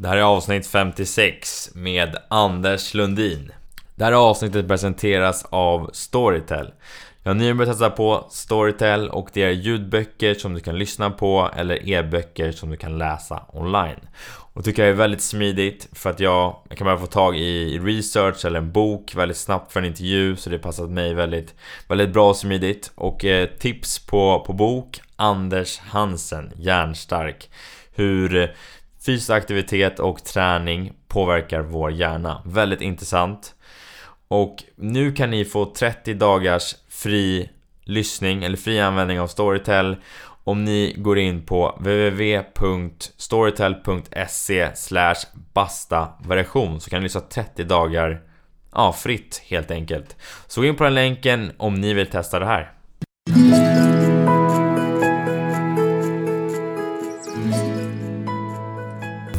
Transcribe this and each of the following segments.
Det här är avsnitt 56 med Anders Lundin. Det här avsnittet presenteras av Storytel. Jag har nyligen börjat testa på Storytel och det är ljudböcker som du kan lyssna på eller e-böcker som du kan läsa online. Och tycker jag är väldigt smidigt för att jag, jag kan bara få tag i research eller en bok väldigt snabbt för en intervju så det passar mig väldigt, väldigt bra och smidigt. Och eh, tips på, på bok Anders Hansen, Järnstark. Hur fysisk aktivitet och träning påverkar vår hjärna. Väldigt intressant. Och nu kan ni få 30 dagars fri lyssning eller fri användning av Storytel om ni går in på www.storytel.se basta så kan ni lyssna 30 dagar ja, fritt helt enkelt. Så gå in på den länken om ni vill testa det här.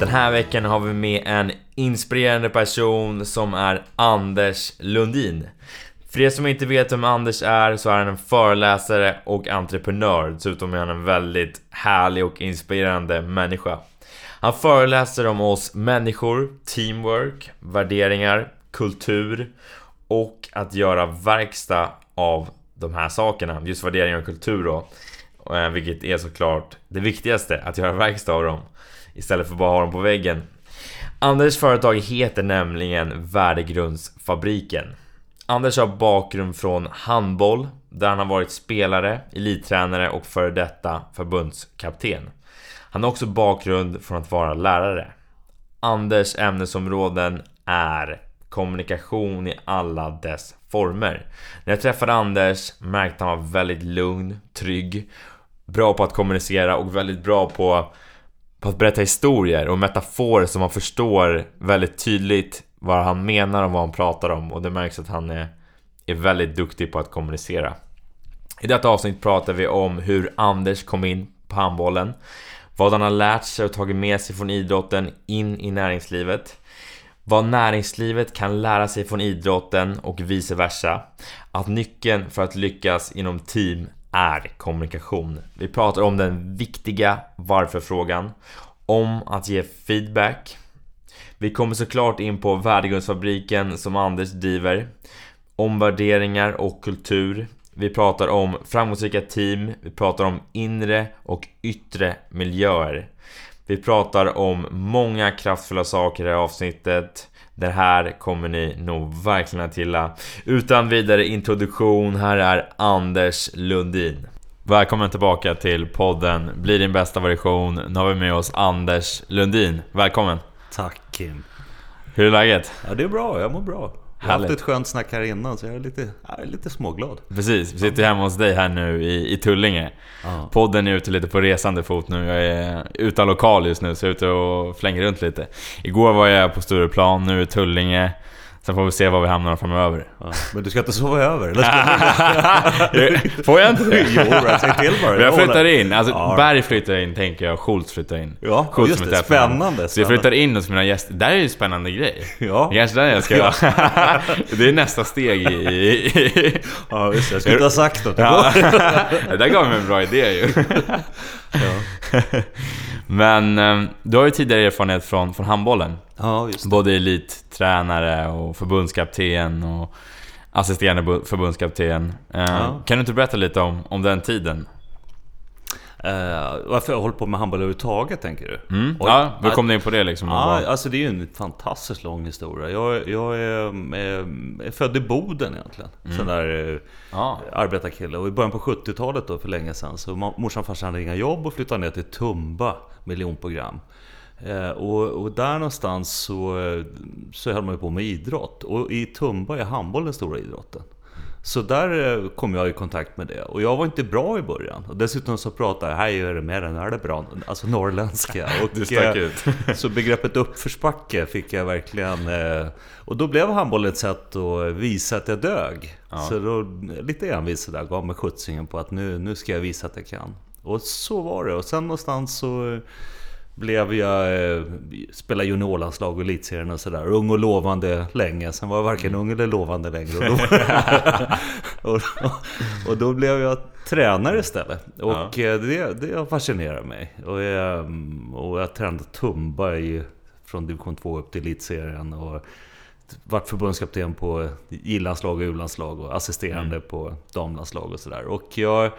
Den här veckan har vi med en inspirerande person som är Anders Lundin. För er som inte vet vem Anders är så är han en föreläsare och entreprenör. Dessutom är han en väldigt härlig och inspirerande människa. Han föreläser om oss människor, teamwork, värderingar, kultur och att göra verkstad av de här sakerna. Just värderingar och kultur då. Eh, vilket är såklart det viktigaste, att göra verkstad av dem. Istället för att bara ha dem på väggen. Anders företag heter nämligen Värdegrundsfabriken. Anders har bakgrund från handboll, där han har varit spelare, elittränare och före detta förbundskapten. Han har också bakgrund från att vara lärare. Anders ämnesområden är kommunikation i alla dess former. När jag träffade Anders märkte han var väldigt lugn, trygg, bra på att kommunicera och väldigt bra på, på att berätta historier och metaforer som man förstår väldigt tydligt vad han menar och vad han pratar om och det märks att han är, är väldigt duktig på att kommunicera. I detta avsnitt pratar vi om hur Anders kom in på handbollen, vad han har lärt sig och tagit med sig från idrotten in i näringslivet, vad näringslivet kan lära sig från idrotten och vice versa, att nyckeln för att lyckas inom team är kommunikation. Vi pratar om den viktiga varför-frågan, om att ge feedback, vi kommer såklart in på Värdegrundsfabriken som Anders driver, om värderingar och kultur. Vi pratar om framgångsrika team, vi pratar om inre och yttre miljöer. Vi pratar om många kraftfulla saker i det här avsnittet. Det här kommer ni nog verkligen att gilla. Utan vidare introduktion, här är Anders Lundin. Välkommen tillbaka till podden Bli din bästa version. Nu har vi med oss Anders Lundin. Välkommen! Tack Kim. Hur är läget? Ja, det är bra. Jag mår bra. Haft ett skönt snack här innan så jag är lite, jag är lite småglad. Precis, vi sitter hemma hos dig här nu i, i Tullinge. Ah. Podden är ute lite på resande fot nu. Jag är utan lokal just nu så jag är ute och flänger runt lite. Igår var jag på Stureplan, nu i Tullinge. Sen får vi se var vi hamnar framöver. Ja, men du ska inte sova över? Får jag inte det? jo, säg till bara. Jag flyttar in. Alltså, ja. Berg flyttar in tänker jag, Schultz flyttar in. Ja, Schultz just det. Spännande. Så jag flyttar in hos mina gäster. Det här är ju en spännande grej. Ja. Kanske där jag ska... det är nästa steg i... ja, just det. Jag skulle inte ha sagt något. Ja. det där gav mig en bra idé ju. ja. Men ehm, du har ju tidigare erfarenhet från, från handbollen. Ja, just det. Både elittränare och förbundskapten och assisterande förbundskapten. Ehm, ja. Kan du inte berätta lite om, om den tiden? Uh, varför jag håller på med handboll överhuvudtaget tänker du? Mm. ja, hur kom du in på det liksom? Ja, alltså det är ju en fantastiskt lång historia. Jag, jag är, är, är född i Boden egentligen. Mm. Sån där ja. arbetarkille. Och i början på 70-talet då, för länge sedan, så morsan och farsan hade inga jobb och flyttade ner till Tumba miljonprogram. Eh, och, och, där någonstans så, så höll man ju på med idrott. Och i Tumba är handboll den stora idrotten. Så där eh, kom jag i kontakt med det. Och jag var inte bra i början. Och dessutom så pratade jag, här gör det mer än är det bra. Alltså norrländska. Och, du stack ut. så begreppet uppförsbacke fick jag verkligen... Och då blev handboll ett sätt att visa att jag dög. Ja. Så då, lite envis sådär, gav mig skjutsingen på att nu, nu ska jag visa att jag kan. Och så var det. Och sen någonstans så blev jag, eh, spelade juniorlandslag och elitserien och sådär. Ung och lovande länge. Sen var jag varken mm. ung eller lovande längre. Och då, och, och då blev jag tränare istället. Och ja. Eh, det, det fascinerar mig. Och jag, och jag tränade Tumba i, från division 2 upp till elitserien. Och varit förbundskapten på J-landslag och U-landslag och assisterande mm. på damlandslag och sådär. Och jag är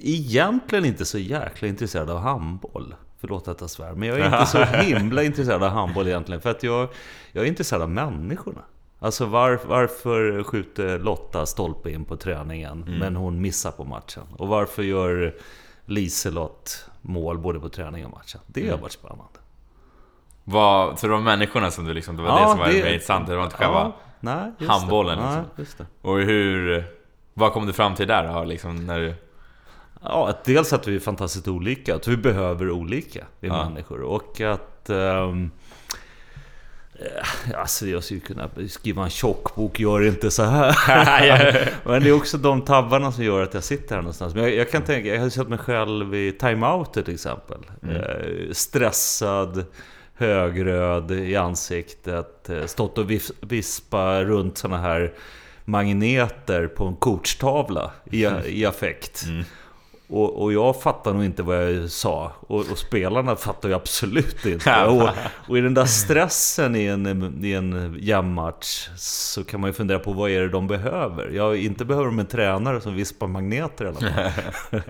egentligen inte så jäkla intresserad av handboll. Förlåt att jag svär, men jag är inte så himla intresserad av handboll egentligen. För att jag, jag är intresserad av människorna. Alltså var, varför skjuter Lotta stolpe in på träningen, mm. men hon missar på matchen? Och varför gör Liselott mål både på träning och matchen? Det har mm. varit spännande. Vad, så det var människorna som du liksom, det var ja, det som var det, intressant? Det var inte själva ja, handbollen? Liksom. Nej, och hur... Vad kom du fram till där då? Liksom, när du... Ja, att dels att vi är fantastiskt olika, att vi behöver olika, vi ja. människor. Och att... Um, Alltså jag skulle kunna skriva en tjock bok, gör inte så här. Men det är också de tabbarna som gör att jag sitter här någonstans. Men jag, jag kan tänka, jag har sett mig själv i time-out till exempel. Mm. Eh, stressad, högröd i ansiktet, eh, stått och vispa runt sådana här magneter på en coachtavla i, i affekt. Mm. Och, och, jag fattar nog inte vad jag sa. Och, och spelarna fattar ju absolut inte. Och, och, i den där stressen i en, i en jämnmatch så kan man ju fundera på vad är det de behöver? Ja, inte behöver de en tränare som vispar magneter i alla fall.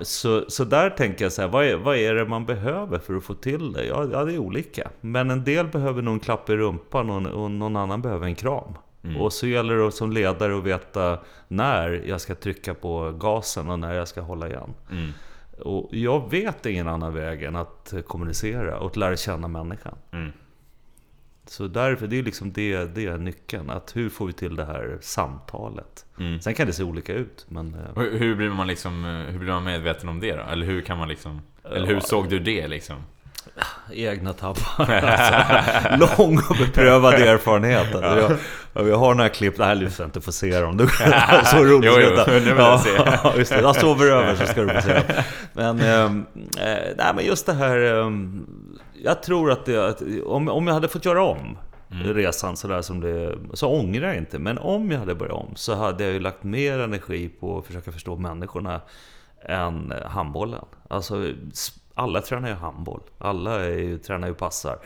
så, så där tänker jag så här, vad är, vad är det man behöver för att få till det? Ja, ja, det är olika. Men en del behöver nog en klapp i rumpan och, och någon annan behöver en kram. Mm. Och så gäller det som ledare att veta när jag ska trycka på gasen och när jag ska hålla igen. Mm. Och jag vet ingen annan väg än att kommunicera och att lära känna människan. Mm. Så därför, det är liksom det, det är nyckeln. Att hur får vi till det här samtalet? Mm. Sen kan det se olika ut. Men, eh, hur, hur, blir man liksom, hur blir man medveten om det då? Eller hur kan man liksom... Eller hur såg du det liksom? Egna tabbar. alltså, lång och beprövad erfarenhet. Alltså, jag, jag har några klipp, det här lyssnar jag inte få se dem. så roligt jo, jo, nu vill jag se. Just det. Jag sover över så ska du få se Men, ähm, nej, men just det här... Ähm, jag tror att, det, att om, om jag hade fått göra om mm. resan sådär som det... Så ångrar jag inte. Men om jag hade börjat om så hade jag ju lagt mer energi på att försöka förstå människorna än handbollen. Alltså alla tränar ju handboll. Alla är ju, tränar ju passar.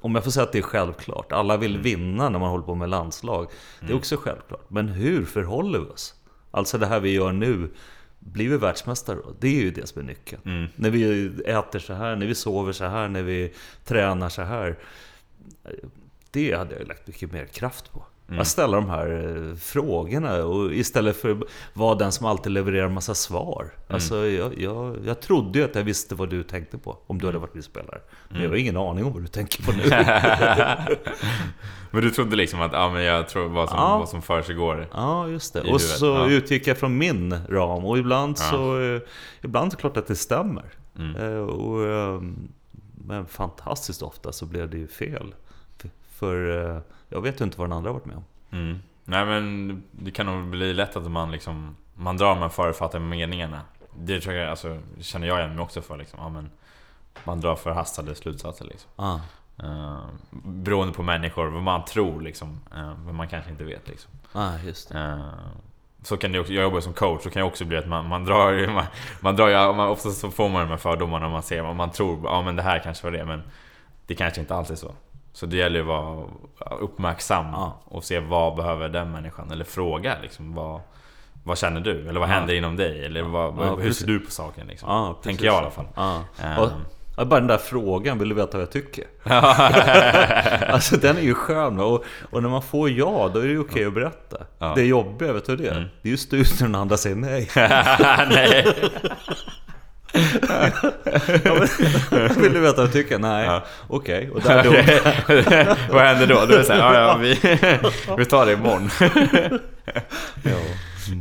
Om jag får säga att det är självklart. Alla vill mm. vinna när man håller på med landslag. Det är mm. också självklart. Men hur förhåller vi oss? Alltså det här vi gör nu. Blir vi världsmästare då? Det är ju det som är nyckeln. Mm. När vi äter så här, när vi sover så här, när vi tränar så här. Det hade jag lagt mycket mer kraft på. Mm. Att ställa de här eh, frågorna och istället för att vara den som alltid levererar en massa svar. Mm. Alltså, jag, jag, jag trodde ju att jag visste vad du tänkte på om du hade varit min spelare. Men mm. jag har ingen aning om vad du tänker på nu. men du trodde liksom att ja, men jag tror vad som, ja. vad som för sig går Ja, just det. Och huvudet. så ja. utgick jag från min ram. Och ibland ja. så... Eh, ibland är det klart att det stämmer. Mm. Eh, och, men fantastiskt ofta så blev det ju fel. För jag vet ju inte vad den andra har varit med om. Mm. Nej men det kan nog bli lätt att man liksom Man drar med förutfattade meningarna. Det tror jag, alltså, känner jag igen mig också för liksom. Ja, men man drar förhastade slutsatser liksom. Ah. Uh, beroende på människor, vad man tror liksom. Uh, vad man kanske inte vet liksom. Ah, just. Uh, så kan det också, jag jobbar som coach, så kan det också bli att man, man drar man, man drar ju, man, oftast så får man de här fördomarna och man ser, och man tror, ja men det här kanske var det, men det kanske inte alltid är så. Så det gäller ju att vara uppmärksam ja. och se vad behöver den människan? Eller fråga liksom, vad, vad känner du? Eller vad ja. händer inom dig? Eller vad, ja, hur ser du på saken? Liksom? Ja, Tänker jag i alla fall. Um, bara den där frågan, vill du veta vad jag tycker? alltså den är ju skön och, och när man får ja, då är det ju okej okay att berätta. Det jobbiga, vet du det? Mm. Det är ju just när den andra säger nej. nej. Vill du veta vad jag tycker? Nej. Ja. Okej, okay. vad händer då? Du är såhär, ja, ja, vi, vi tar det imorgon. ja.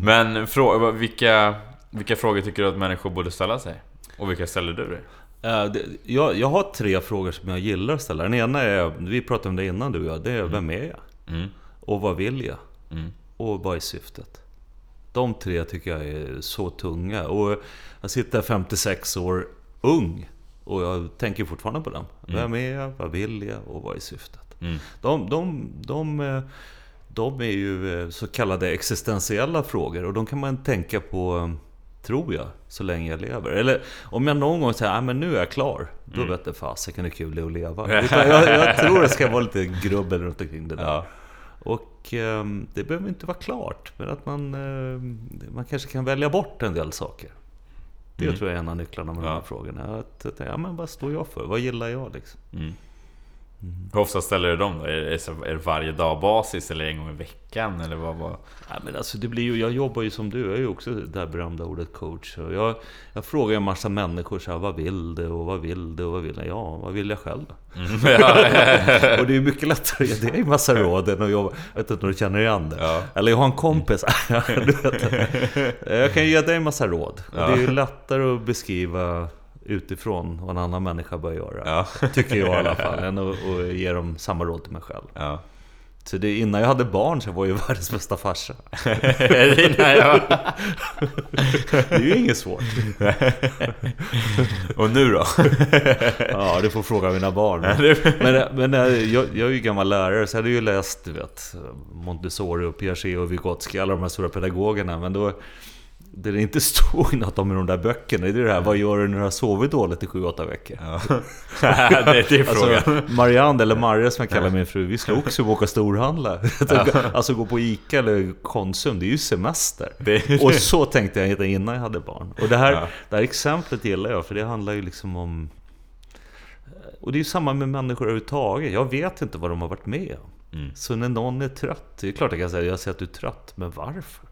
Men frå, vilka, vilka frågor tycker du att människor borde ställa sig? Och vilka ställer du dig? Det, jag, jag har tre frågor som jag gillar att ställa. Den ena är, vi pratade om det innan du och jag, det är mm. vem är jag? Mm. Och vad vill jag? Mm. Och vad är syftet? De tre tycker jag är så tunga. Och jag sitter 56 år ung och jag tänker fortfarande på dem. Mm. Vem är jag? Vad vill jag? Och vad är syftet? Mm. De, de, de, de, är ju eh, så kallade existentiella frågor och de kan man tänka på, tror jag, så länge jag lever. Eller om jag någon gång säger att nu är jag klar, då mm. vet jag fasiken hur kul det är att leva. jag, jag, tror det ska vara lite grubbel runt omkring det där. Ja. Och eh, det behöver inte vara klart, men att man, eh, man kanske kan välja bort en del saker. Det mm. tror jag är en av nycklarna med ja. de här frågorna. Att, att, ja, men vad står jag för? Vad gillar jag liksom? Mm. Mm. Hur ofta ställer du dem då? Är det, är det varje dag basis eller en gång i veckan? Eller vad, vad? Ja, men alltså det blir ju, jag jobbar ju som du, jag är ju också det där berömda ordet coach. Och jag, jag frågar en massa människor så här, vad vill du och vad vill du och vad vill jag? Ja, vad vill jag själv? Mm. och det är mycket lättare att ge dig massa råd än att jobba, jag vet inte om du känner igen det? Ja. Eller jag har en kompis, jag kan ge dig en massa råd. Och det är ju lättare att beskriva utifrån vad en annan människa bör göra. Ja. Tycker jag i alla fall, än att, att ge dem samma råd till mig själv. Ja. Så det, innan jag hade barn så var jag världens bästa farsa. jag... det är ju inget svårt. Och nu då? ja, du får fråga mina barn. Men, men eh, jag, jag är ju gammal lärare så jag hade ju läst du vet, Montessori och Piaget och Vygotsky, alla de här stora pedagogerna. Men då det det inte stod något om i de där böckerna, det är det här Vad gör du när du har sovit dåligt i 7-8 veckor? Ja. det, är frågan. Alltså, Marianne, eller Marja som jag kallar min fru, vi ska också åka storhandla. Alltså gå på ICA eller Konsum, det är ju semester. Är och så tänkte jag innan jag hade barn. Och det här, ja. det här exemplet gillar jag, för det handlar ju liksom om... Och det är ju samma med människor överhuvudtaget. Jag vet inte vad de har varit med om. Mm. Så när någon är trött, det är klart jag kan säga jag ser att du är trött, men varför?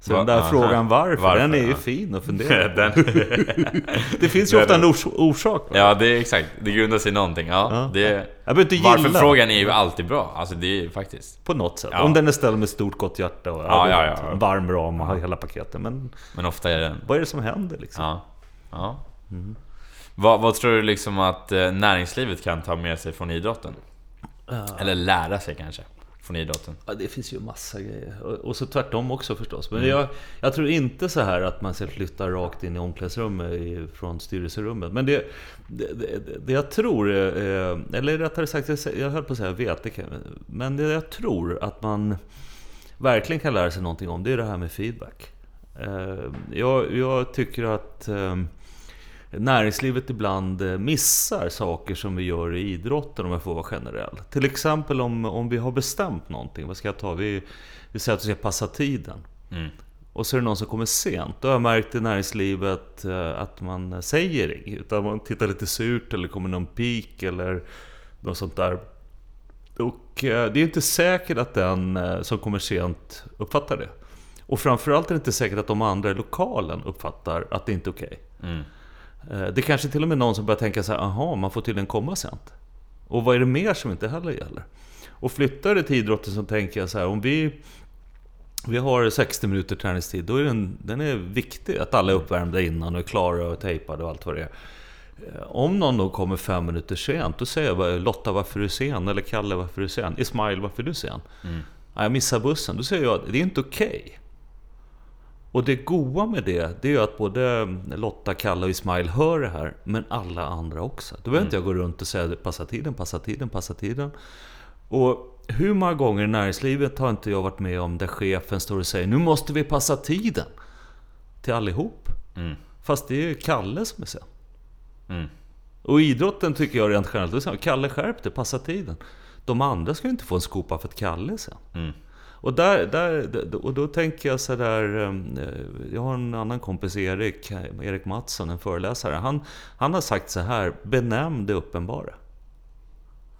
Så Va? den där Aha. frågan varför, varför, den är ju fin att fundera på. det finns ju ofta en ors orsak. Va? Ja, det är exakt. Det grundar sig i någonting. Ja, ja. Det, varför-frågan är ju alltid bra. Alltså det är faktiskt... På något sätt. Ja. Om den är ställd med stort gott hjärta och ja, ja, ja. varm ram och hela paketet. Men, Men ofta är den... Vad är det som händer liksom? Ja. ja. Mm. Vad, vad tror du liksom att eh, näringslivet kan ta med sig från idrotten? Eller lära sig kanske? Från idrotten? Ja, det finns ju massa grejer. Och, så tvärtom också förstås. Men mm. jag, jag, tror inte så här att man ska flytta rakt in i omklädningsrummet från styrelserummet. Men det, det, det, det jag tror, eh, eller rättare sagt, jag höll på att säga vet, det kan, men det jag tror att man verkligen kan lära sig någonting om, det är det här med feedback. Eh, jag, jag tycker att eh, näringslivet ibland eh, missar saker som vi gör i idrotten om jag får vara generell. Till exempel om, om vi har bestämt någonting, vad ska jag ta? Vi, vi säger att vi ska passa tiden. Mm. Och så är det någon som kommer sent. Då har jag märkt i näringslivet eh, att man säger inget. Utan man tittar lite surt eller kommer någon pik eller något sånt där. Och eh, det är inte säkert att den som kommer sent uppfattar det. Och framförallt är det inte säkert att de andra i lokalen uppfattar att det inte är okej. Okay. Mm. Eh, det kanske till och med någon som börjar tänka så här, aha, man får tydligen komma sent. Och vad är det mer som inte heller gäller? Och flyttar det till idrotten så tänker jag så här, om vi, vi har 60 minuter träningstid, då är den, den är viktig. Att alla är uppvärmda innan och är klara och tejpade och allt vad det är. Eh, om någon då kommer fem minuter sent, då säger jag bara Lotta varför är du sen? Eller Kalle varför är du sen? Ismail varför är du sen? Mm. jag missar bussen. Då säger jag det är inte okej. Okay. Och det goa med det, det är ju att både Lotta, Kalle och Ismail hör det här, men alla andra också. Då behöver mm. inte jag gå runt och säga passa tiden, passa tiden, passa tiden. Och hur många gånger i näringslivet har inte jag varit med om där chefen står och säger nu måste vi passa tiden till allihop. Mm. Fast det är Kalle som är sen. Mm. Och idrotten tycker jag rent generellt, Kalle skärp dig, passa tiden. De andra ska ju inte få en skopa för att Kalle är sen. Mm. Och, där, där, och då tänker jag så där, eh, jag har en annan kompis, Erik, Erik Mattsson, en föreläsare. Han, han har sagt så här, benämn det uppenbara.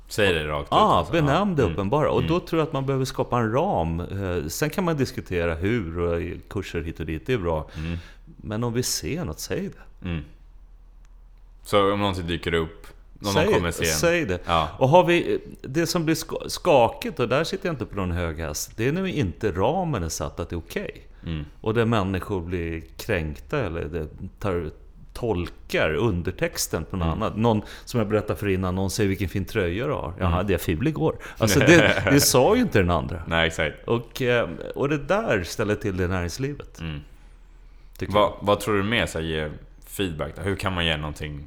Säg det rakt ut? Ja, alltså. benämn det mm. uppenbara. Och mm. då tror jag att man behöver skapa en ram. Eh, sen kan man diskutera hur och kurser hit och dit, det är bra. Mm. Men om vi ser något, säg det. Mm. Så om någonting dyker upp, någon säg, kommer se en. säg det. Ja. Och har vi, det som blir ska- skakigt, och där sitter jag inte på någon hög häst, det är när inte ramen är satt att det är okej. Mm. Och där människor blir kränkta eller det tar, tolkar undertexten på något annat. Någon, som jag berättade för innan, någon säger vilken fin tröja du har. Jag hade jag ful igår. Alltså det, det sa ju inte den andra. Nej, exakt. Och, eh, och det där ställer till det i näringslivet. Mm. Vad, vad tror du mer så här, ger feedback? Då? Hur kan man ge någonting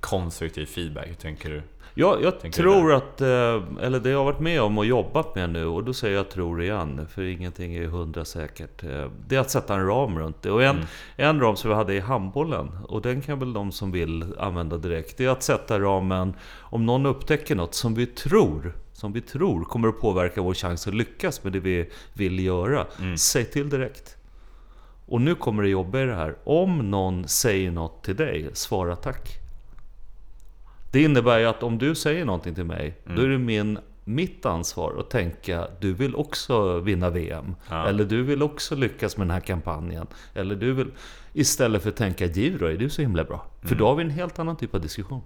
konstruktiv feedback? Hur tänker du? Jag, jag Tänker tror att, eh, eller det jag har varit med om och jobbat med nu, och då säger jag tror igen, för ingenting är hundra säkert. eh, Det är att sätta en ram runt det. Och en, Mm. en ram som vi hade i handbollen, och den kan väl de som vill använda direkt, det är att sätta ramen om någon upptäcker något som vi tror som vi tror kommer att påverka vår chans att lyckas med det vi vill göra. Mm. Säg till direkt. Och nu kommer det jobba i det här. Om någon säger något till dig, svara tack. Det innebär ju att om du säger någonting till mig, Mm. då är det min, mitt ansvar att tänka du vill också vinna VM. Ja. Eller du vill också lyckas med den här kampanjen. Eller du vill... Istället för att tänka då, är du så himla bra? För Mm. då har vi en helt annan typ av diskussion.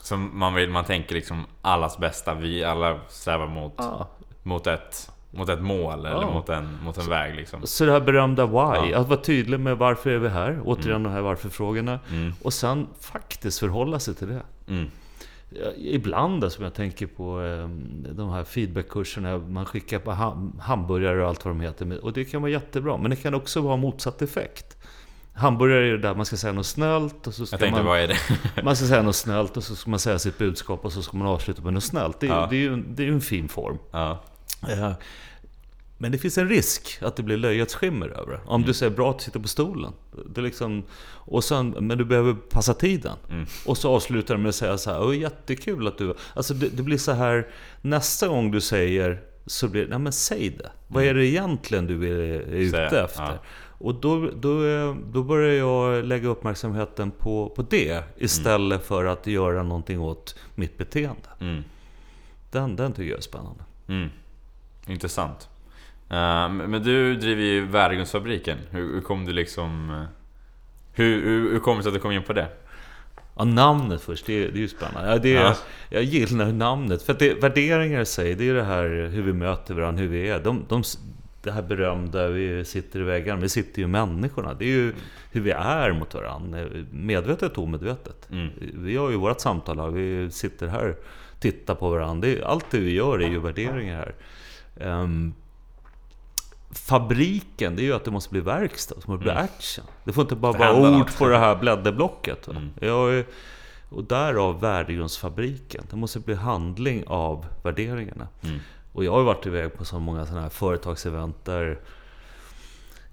Som man vill, man tänker liksom allas bästa. Vi alla strävar mot, Ja. mot, ett, mot ett mål eller Ja. mot en, mot en väg liksom. Så det här berömda why, Ja. Mm. att vara tydlig med varför är vi här? Återigen de här varför-frågorna. Mm. Och sen faktiskt förhålla sig till det. Mm. Ibland som jag tänker på eh, de här feedbackkurserna man skickar på ham- hamburgare och allt vad de heter. Och det kan vara jättebra, men det kan också vara motsatt effekt. Hamburgare är det där man ska säga något snällt och så ska tänkte, man, man ska säga något snällt och så ska man säga sitt budskap och så ska man avsluta med något snällt. Det är, Ja. det är ju en, det är ju en fin form. ja. Eh, Men det finns en risk att det blir löjets skimmer över det. Om du säger bra att du sitter på stolen. Det är liksom, och sen, men du behöver passa tiden. Mm. Och så avslutar du med att säga så här, jättekul att du... Alltså det, det blir så här, nästa gång du säger, så blir det, nej men säg det. Vad är det egentligen du är, är ute Säga, efter? ja. Och då, då, eh, då börjar jag lägga uppmärksamheten på, på det, istället för att göra någonting åt mitt beteende. Mm. Den, den tycker jag är spännande. Intressant. Eh, men du driver ju Värdegrundsfabriken. Hur, hur kom du liksom... eh, Hur, hur, hur kom det sig att du kom in på det? Ja, namnet först, det, är- det är ju spännande. Ja, det, Ja. Jag gillar namnet. För att det, värderingar i sig, det är det här hur vi möter varandra, hur vi är. De, de, det här berömda, vi sitter i väggarna. Vi sitter ju människorna. Det är ju hur vi är mot varandra. Medvetet och omedvetet. Mm. Vi har ju vårt samtal här. Vi sitter här tittar på varandra. Det allt det vi gör är ju värderingar här. Ehm, fabriken, det är ju att det måste bli verkstad, det måste bli action. Det får inte bara Det vara ord något. på det här blädderblocket. Mm. Jag och därav värdegrundsfabriken. Det måste bli handling av värderingarna. Mm. Och jag har ju varit iväg på så många sådana här företagsevent där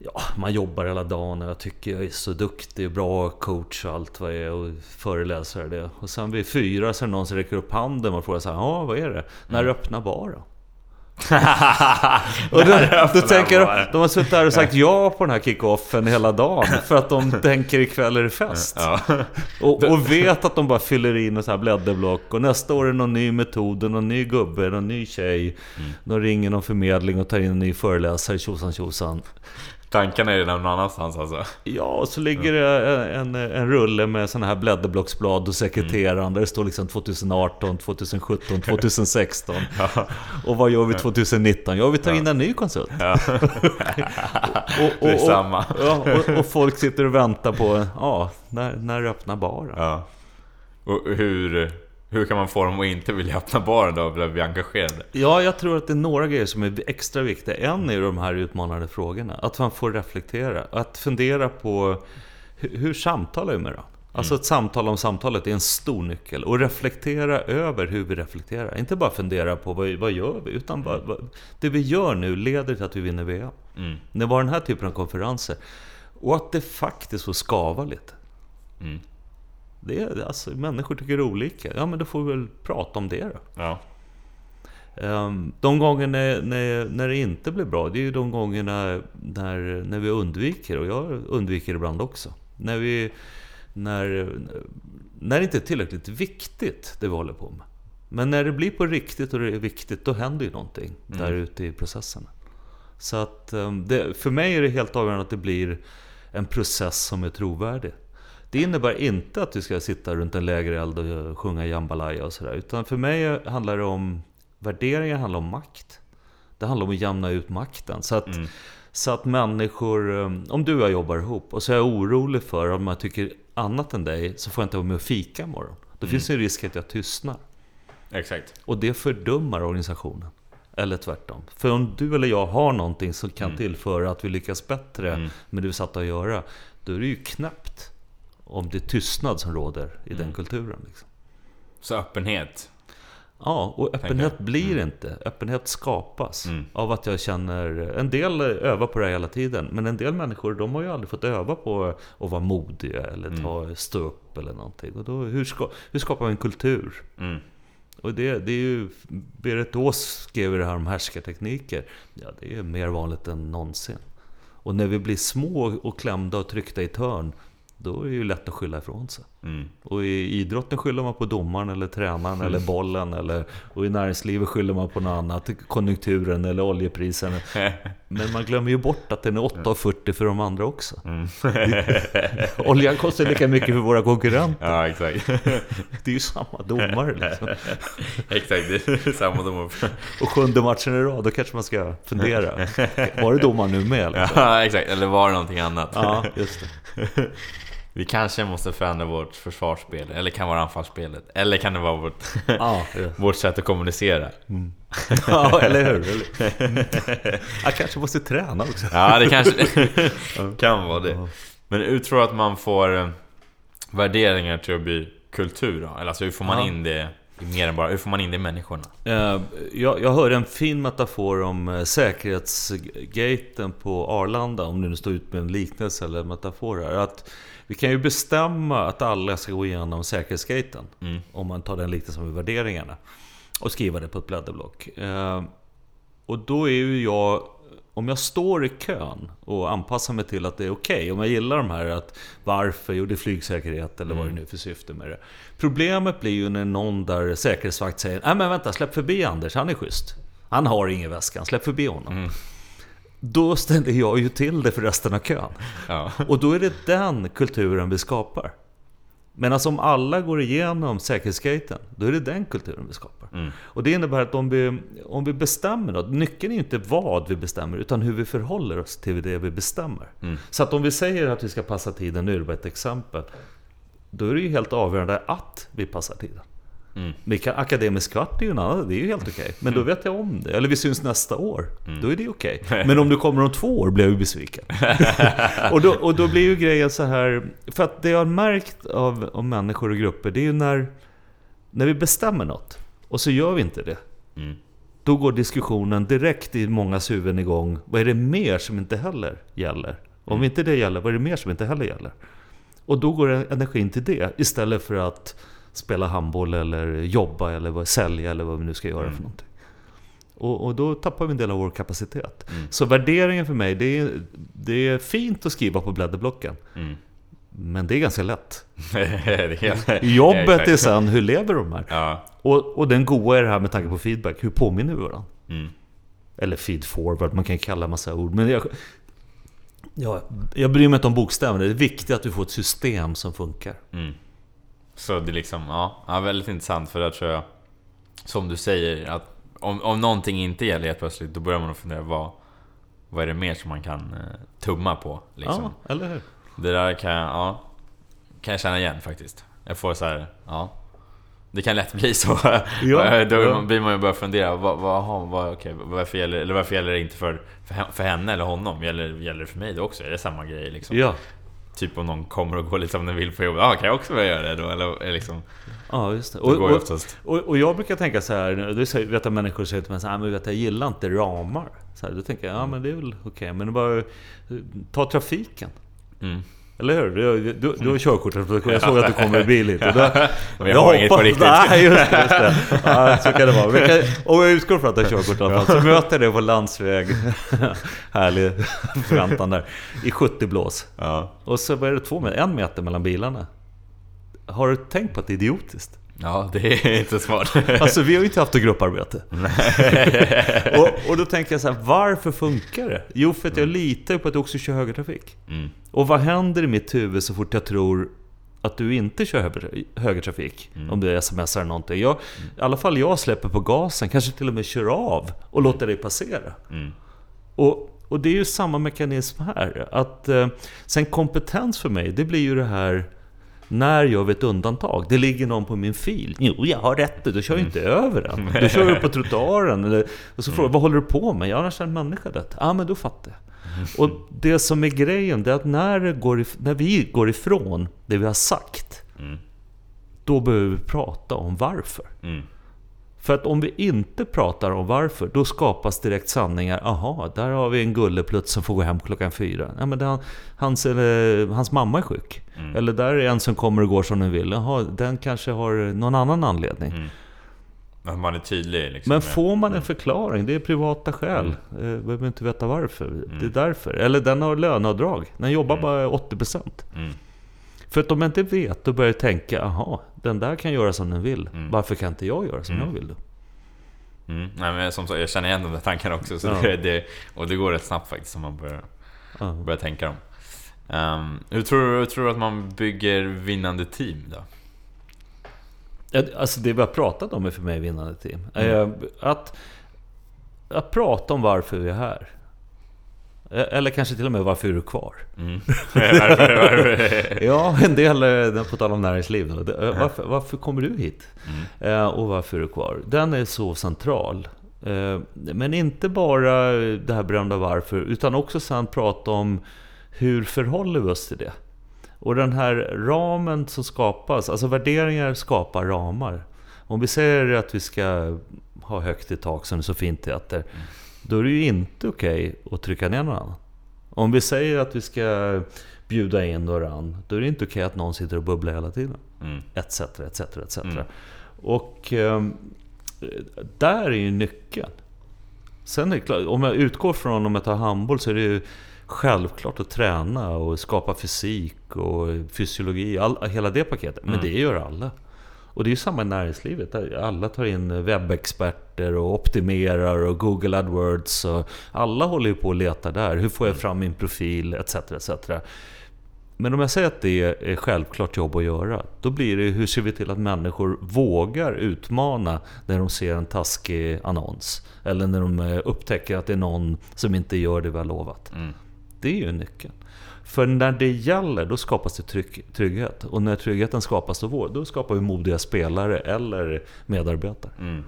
Ja, man jobbar hela dagen och jag tycker jag är så duktig, bra coach och allt vad jag är och föreläsare det. Och sen vid fyra så är det någon som räcker upp handen och frågar så här, ja vad är det? När Mm. öppnar baren? och då, då tänker de, de har suttit där och sagt ja på den här kick-offen hela dagen för att de tänker ikväll är det fest. Ja. Och, och vet att de bara fyller in ett så här blädderblock och nästa år är det någon ny metod, någon ny gubbe, någon ny tjej. De ringer någon förmedling och tar in en ny föreläsare, tjosan tjosan. Tankarna är redan någon annanstans alltså. Ja, och så ligger det en, en rulle med sådana här blädderblocksblad och sekreteraren där det står liksom 2018, 2017, 2016. Och vad gör vi 2019? Ja, vi tar in en ny konsult. Ja. Och, och, Det är och, samma. Ja, och, och folk sitter och väntar på, ja, när, när öppnar baren? Ja. Och hur, hur kan man få dem att inte vilja öppna baren då och bli engagerade? Ja, jag tror att det är några grejer som är extra viktiga. En är de här utmanande frågorna. Att man får reflektera. Att fundera på hur, hur samtalar vi med varandra? Alltså ett samtal om samtalet är en stor nyckel. Och reflektera över hur vi reflekterar. Inte bara fundera på vad, vad gör vi? Utan vad, vad, det vi gör nu leder till att vi vinner VM. Mm. Det var den här typen av konferenser. Och att det faktiskt får skava lite. Mm. Det är, alltså, människor tycker olika. Ja, men då får vi väl prata om det då. Ja. Ehm, De gånger när, när, när det inte blir bra, det är ju de gångerna när, när vi undviker. Och jag undviker ibland också. När, vi, när, när det inte är tillräckligt viktigt, det vi håller på med. Men när det blir på riktigt och det är viktigt, då händer ju någonting där ute i processerna. Så att ehm, det, för mig är det helt avgörande att det blir en process som är trovärdig. Det innebär inte att vi ska sitta runt en lägereld och sjunga jambalaya och sådär. Utan för mig handlar det om... Värderingar handlar om makt. Det handlar om att jämna ut makten. Så att, mm. så att människor... Eh, om du och jag jobbar ihop och så är jag orolig för om jag tycker annat än dig så får jag inte vara med och fika imorgon. Då mm. finns det en risk att jag tystnar. Exakt. Och det fördummar organisationen. Eller tvärtom. För om du eller jag har någonting som kan mm. tillföra att vi lyckas bättre mm. med det vi satt att göra, då är det ju knäppt om det tystnad som råder i mm. den kulturen. Liksom. Så öppenhet? Ja, och öppenhet blir mm. inte. Öppenhet skapas mm. av att jag känner... En del övar på det här hela tiden, men en del människor de har ju aldrig fått öva på att vara modiga eller mm. ta, stå upp eller någonting. Och då, hur, ska, hur skapar vi en kultur? Mm. Och det, det är ju... Berit Ås skrev det här om härskartekniker. Ja, det är mer vanligt än någonsin. Och när vi blir små och klämda och tryckta i törn, då är det ju lätt att skylla ifrån sig. Mm. Och i idrotten skyller man på domaren eller tränaren mm. eller bollen. Eller, och i näringslivet skyller man på något annat, konjunkturen eller oljeprisen. Men man glömmer ju bort att den är 8,40 för de andra också. Mm. Oljan kostar lika mycket för våra konkurrenter. Ja, exakt. Det är ju samma domare liksom. Exakt, det är samma domare. Och sjunde matchen i rad, då kanske man ska fundera. Var det domaren nu med? Liksom? Ja, exakt. Eller var det någonting annat? Ja, just det. Vi kanske måste förändra vårt försvarsspel, eller kan vara anfallsspelet. Eller kan det vara vårt, ah, vårt sätt att kommunicera. Mm. ja, eller hur? Jag kanske måste träna också. ja, det kanske kan vara det. Men hur tror du att man får eh, värderingar till att bli kultur då? Eller alltså hur får man ja. in det mer än bara, hur får man in det i människorna? Eh, jag, jag hörde en fin metafor om eh, säkerhetsgaten på Arlanda, om du nu står ut med en liknelse eller metafor här. Att vi kan ju bestämma att alla ska gå igenom säkerhetsgaten. Mm. Om man tar den liknelsen med värderingarna. Och skriva det på ett blädderblock. Eh, och då är ju jag om jag står i kön och anpassar mig till att det är okej, okay, om jag gillar de här att varför, jo det är flygsäkerhet eller vad det mm. nu är för syfte med det. Problemet blir ju när någon där säkerhetsvakt säger nej men vänta, släpp förbi Anders, han är schysst. Han har ingen väska, släpp förbi honom. Mm. Då ställer jag ju till det för resten av kön. Ja. Och då är det den kulturen vi skapar. Men alltså om alla går igenom säkerhetsgaten, då är det den kulturen vi skapar. Mm. Och det innebär att om vi, om vi bestämmer något, nyckeln är ju inte vad vi bestämmer, utan hur vi förhåller oss till det vi bestämmer. Mm. Så att om vi säger att vi ska passa tiden, nu är det bara ett exempel, då är det ju helt avgörande att vi passar tiden. Mm. Men akademisk kvart är ju en annan, det är ju helt okej. Okay. Men då vet jag om det. Eller vi syns nästa år. Mm. Då är det okej. Okay. Men om du kommer om två år blir jag ju besviken. och, då, och då blir ju grejen så här... För att det jag har märkt av, av människor och grupper, det är ju när, när vi bestämmer något och så gör vi inte det. Mm. Då går diskussionen direkt i mångas huvuden igång. Vad är det mer som inte heller gäller? Om mm. inte det gäller, vad är det mer som inte heller gäller? Och då går energin till det istället för att spela handboll eller jobba eller sälja eller vad vi nu ska göra mm. för någonting. Och, och, då tappar vi en del av vår kapacitet. Mm. Så värderingen för mig, det är, det är fint att skriva på blädderblocken. Mm. Men det är ganska lätt. Jobbet är sen, hur lever de här? Ja. Och, och den goa är det här med tanke på feedback, hur påminner vi varandra? Mm. Eller feed forward, man kan kalla massa ord. Men jag, ja, jag bryr mig inte om bokstäverna, det är viktigt att vi får ett system som funkar. Mm. Så det är liksom, ja, ja, väldigt intressant för där tror jag, som du säger, att om, om någonting inte gäller helt plötsligt, då börjar man fundera vad, vad är det mer som man kan eh, tumma på? Liksom. Ja, eller hur? Det där kan jag, ja, kan jag känna igen faktiskt. Jag får så här, ja. Det kan lätt bli så. Ja, Då ja. blir man ju börja fundera, vad, vad, vad, okay, varför, gäller, eller varför gäller det inte för, för henne eller honom? Gäller, gäller det för mig då också? Är det samma grej liksom? Ja, Typ om någon kommer och går lite som den vill på jobbet. Ja, kan jag också börja göra det då? Eller liksom... Ja, just det. Och, och, och, och, jag brukar tänka så här, du vet att människor säger till mig så här, men vet, jag gillar inte ramar. Så här, då tänker jag, ja men det är väl okej, okay. men bara ta trafiken. Mm. Eller hur? Du, du, du har körkort, jag såg att du kommer i bil hit. Och då, men jag, har inget på riktigt. Nej, just det. Just det. Ja, så kan det vara. Kan, om jag utgår från att du har körkort i alla fall, så möter jag dig på landsväg. Härlig förväntan där. I 70 blås. Ja. Och så var det två en meter mellan bilarna. Har du tänkt på att det är idiotiskt? Ja, det är inte smart. alltså vi har ju inte haft ett grupparbete. och, och då tänker jag så här, varför funkar det? Jo, för att jag litar på att du också kör högertrafik. Mm. Och vad händer i mitt huvud så fort jag tror att du inte kör högertrafik. Mm. Om du smsar eller någonting. Jag, mm. I alla fall jag släpper på gasen, kanske till och med kör av och låter dig passera. Mm. Och, och det är ju samma mekanism här. Att, eh, sen kompetens för mig, det blir ju det här när gör vi ett undantag? Det ligger någon på min fil. Jo, jag har rätt. Du kör ju inte mm. över den. Du kör upp på trottoaren. Eller, och så frågar mm. vad håller du på med? Jag har en människa det. Ja, ah, men då fattar jag. Och det som är grejen, det är att när, går, när vi går ifrån det vi har sagt, mm. då behöver vi prata om varför. Mm. För att om vi inte pratar om varför, då skapas direkt sanningar. Aha, där har vi en gulleplutt som får gå hem klockan fyra. Ja, men det, hans, eller, hans mamma är sjuk. Mm. Eller där är en som kommer och går som den vill. Jaha, den kanske har någon annan anledning. Mm. Men man är tydlig. Liksom, men får man en mm. förklaring, det är privata skäl. Mm. Eh, behöver inte veta varför. Mm. Det är därför. Eller den har löneavdrag. Den jobbar mm. bara 80%. Mm. För att om jag inte vet, då börjar jag tänka, aha, den där kan göra som den vill. Mm. Varför kan inte jag göra som jag vill då? Mm. Nej, men som så, jag känner igen de där tankarna också. Så ja. det, det, och det går rätt snabbt faktiskt om man börjar, ja. börjar tänka dem. Um, hur, tror du, hur tror du att man bygger vinnande team då? Alltså det vi har pratat om är för mig vinnande team. Mm. Att, att prata om varför vi är här. Eller kanske till och med varför är du kvar? Mm. ja, en del, eh, på tal om näringsliv. Eh, varför, varför kommer du hit? Mm. Och varför är du kvar? Den är så central. Men inte bara det här berömda varför, utan också sen prata om hur förhåller vi oss till det? Och den här ramen som skapas, alltså värderingar skapar ramar. Om vi säger att vi ska ha högt i tak som det så fint heter, mm. Då är det ju inte okej okay att trycka ner någon annan. Om vi säger att vi ska bjuda in någon, då är det inte okej okay att någon sitter och bubblar hela tiden. Mm. Etc, etc, etc. Mm. Och eh, där är ju nyckeln. Sen är det klart, om jag utgår från om jag tar handboll så är det ju självklart att träna och skapa fysik och fysiologi, all, hela det paketet. Men mm. det gör alla. Och det är ju samma i näringslivet. Alla tar in webbexperter och optimerar och Google AdWords. Och alla håller ju på och letar där. Hur får jag mm. fram min profil? Etc. etc. Men om jag säger att det är självklart jobb att göra, då blir det hur ser vi till att människor vågar utmana när de ser en taskig annons? Eller när de eh, upptäcker att det är någon som inte gör det vi har lovat. Mm. Det är ju nyckeln. För när det gäller, då skapas det trygg, trygghet. Och när tryggheten skapas, då, då skapar vi modiga spelare eller medarbetare. Mm.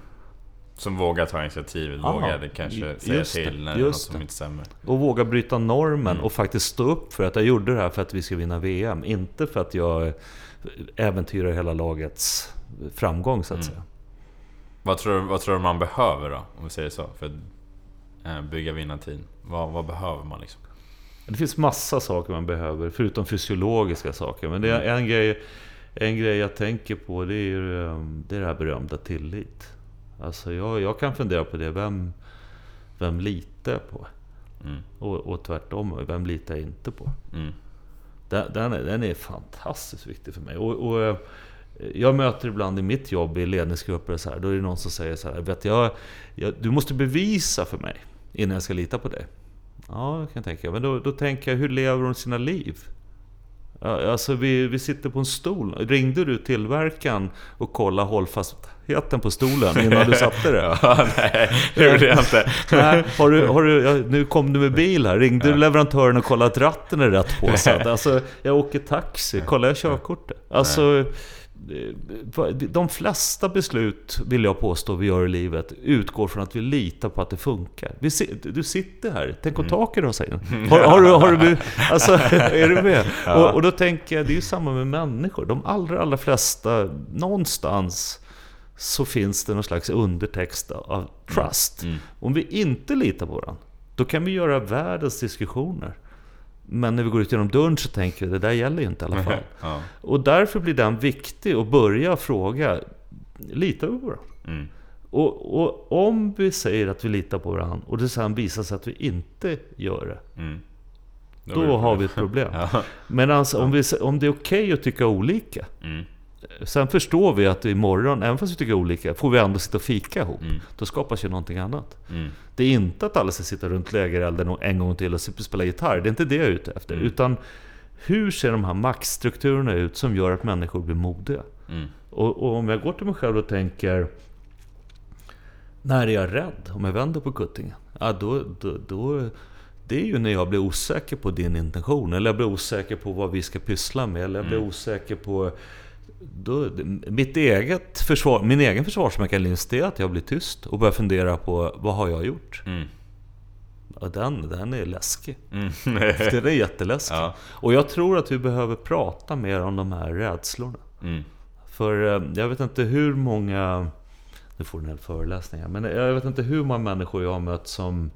Som vågar ta initiativet, vågar kanske säga till när det är något som inte stämmer. Och våga bryta normen mm. och faktiskt stå upp för att jag gjorde det här för att vi ska vinna VM. Inte för att jag äventyrar hela lagets framgång så att mm. säga. Vad tror, vad tror du man behöver då, om vi säger så, för att eh, bygga vinnarteam? Vad, vad behöver man liksom? Det finns massa saker man behöver, förutom fysiologiska saker. Men det är en grej, en grej jag tänker på, det är, um, det, är det här berömda tillit. Alltså jag, jag kan fundera på det, vem, vem litar jag på? Mm. Och, och tvärtom, vem litar jag inte på? Mm. Den, den, är, den är fantastiskt viktig för mig. Och, och, eh, jag möter ibland i mitt jobb i ledningsgrupper, så här, då är det någon som säger så här, vet jag, jag, du måste bevisa för mig innan jag ska lita på dig. Ja, det kan jag tänka. Men då, då tänker jag, hur lever de sina liv? Alltså vi, vi sitter på en stol. Ringde du tillverkaren och kollade hållfastheten på stolen innan du satte ja, nej, det gjorde jag inte. nej, har du, har du, ja, nu kom du med bil här. Ringde du leverantören och kollade att ratten är rätt påsatt? Alltså, jag åker taxi. Kollar jag körkortet? Alltså, nej. De flesta beslut, vill jag påstå, vi gör i livet utgår från att vi litar på att det funkar. du sitter här, tänk om taket rasar in. Har, har, du, har du, alltså, är du med? Ja. Och, och, då tänker jag, det är ju samma med människor. De allra, allra flesta, någonstans så finns det någon slags undertext av trust. Mm. Mm. Om vi inte litar på varandra, då kan vi göra världens diskussioner. Men när vi går ut genom dörren så tänker vi det där gäller ju inte i alla fall. ja. Och därför blir den viktig att börja fråga, litar vi på varandra? Mm. Och, och, om vi säger att vi litar på varandra och det sen visar sig att vi inte gör det. Mm. Då, då har vi ett problem. ja. Men alltså, om, vi, om det är okej okay att tycka olika. Mm. Sen förstår vi att imorgon, även fast vi tycker olika, får vi ändå sitta och fika ihop. Mm. Då skapas ju någonting annat. Mm. Det är inte att alla ska sitta runt lägerelden en gång till och spela gitarr. Det är inte det jag är ute efter. Mm. Utan hur ser de här maktstrukturerna ut som gör att människor blir modiga? Mm. Och, och, om jag går till mig själv och tänker, när är jag rädd? Om jag vänder på kuttingen? Ja, då, då, då, det är ju när jag blir osäker på din intention, eller jag blir osäker på vad vi ska pyssla med, eller jag blir mm. osäker på då, mitt eget försvar, min egen försvarsmekanism är att jag blir tyst och börjar fundera på vad har jag gjort? Mm. Och den, den är läskig. Mm. den är jätteläskig. Ja. Och jag tror att vi behöver prata mer om de här rädslorna. Mm. För eh, jag vet inte hur många... Nu får du en hel föreläsning här. Men jag vet inte hur många människor jag har mött som,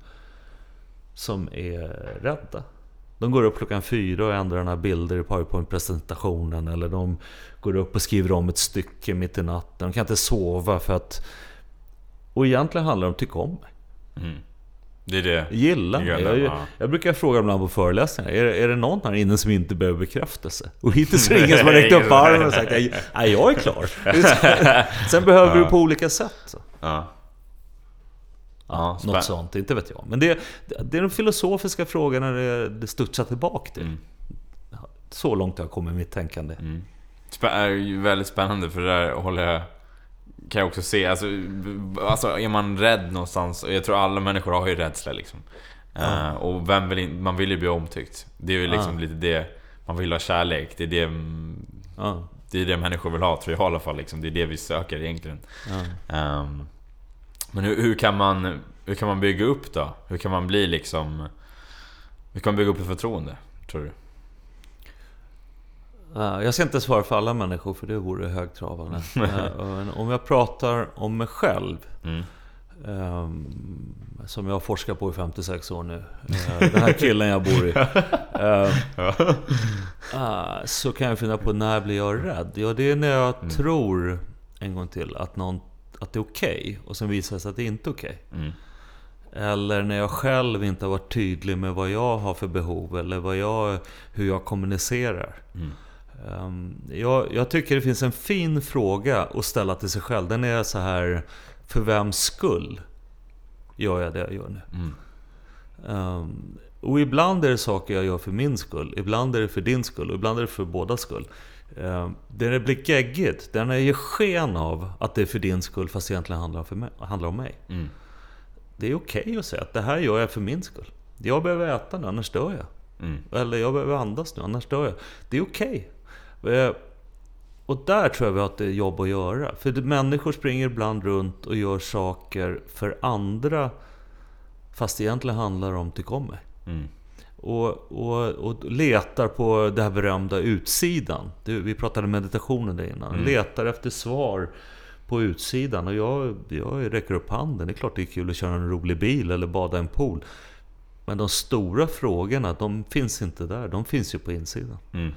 som är rädda. De går upp klockan fyra och ändrar några bilder i PowerPoint-presentationen. Eller de går upp och skriver om ett stycke mitt i natten. De kan inte sova för att... Och egentligen handlar det om att tycka om mig. Mm. Det är det. Gilla mig. Jag, jag, jag, brukar fråga ibland på föreläsningar. Är, är det någon här inne som inte behöver bekräftelse? Och hittills är det ingen som har räckt upp armen och sagt Nej, jag är klar. Sen behöver ja. du på olika sätt. Ja. Ja, något sånt, inte vet jag. Men det, det är de filosofiska frågorna det, det studsar tillbaka till. Mm. Så långt har jag kommit i mitt tänkande. Mm. Det är ju väldigt spännande för det där håller jag kan jag också se. Alltså, alltså är man rädd någonstans, och jag tror alla människor har ju rädsla liksom. Ja. Uh, och vem vill in, man vill ju bli omtyckt. Det är ju liksom ja. lite det, man vill ha kärlek. Det är det, ja. det är det människor vill ha, tror jag i alla fall. Liksom. Det är det vi söker egentligen. Um, men hur, hur, kan man, hur kan man bygga upp då? Hur kan man bli liksom... Hur kan man bygga upp ett förtroende, tror du? Jag ska inte svara för alla människor för det vore högtravande. Eh, om jag pratar om mig själv. Mm. Ehm, som jag har forskat på i 56 år nu. Eh, den här killen jag bor i. Ehm, ah, så kan jag finna på när blir jag rädd? Ja, det är när jag mm. tror, en gång till, att, någon, att det är okej. Okay, och sen visar det sig att det inte är okej. Okay. Mm. Eller när jag själv inte har varit tydlig med vad jag har för behov eller vad jag, hur jag kommunicerar. Mm. Ehm, jag, jag, tycker det finns en fin fråga att ställa till sig själv. Den är så här, för vems skull gör jag det jag gör nu? Mm. Um, och ibland är det saker jag gör för min skull, ibland är det för din skull och ibland är det för bådas skull. Där det blir geggigt, det ger sken av att det är för din skull fast egentligen handlar, för mig, handlar om mig. Mm. Det är okej okay att säga att det här gör jag för min skull. Jag behöver äta nu, annars dör jag. Mm. Eller jag behöver andas nu, annars dör jag. Det är okej. Okay. Eh, och där tror jag vi har ett jobb att göra. För människor springer ibland runt och gör saker för andra fast det egentligen handlar om tyck om mig. Mm. Och, och, och, letar på det här berömda utsidan. Vi pratade meditationen där innan. Mm. Letar efter svar på utsidan. Och jag, jag räcker upp handen. Det är klart det är kul att köra en rolig bil eller bada i en pool. Men de stora frågorna, de finns inte där. De finns ju på insidan. Mm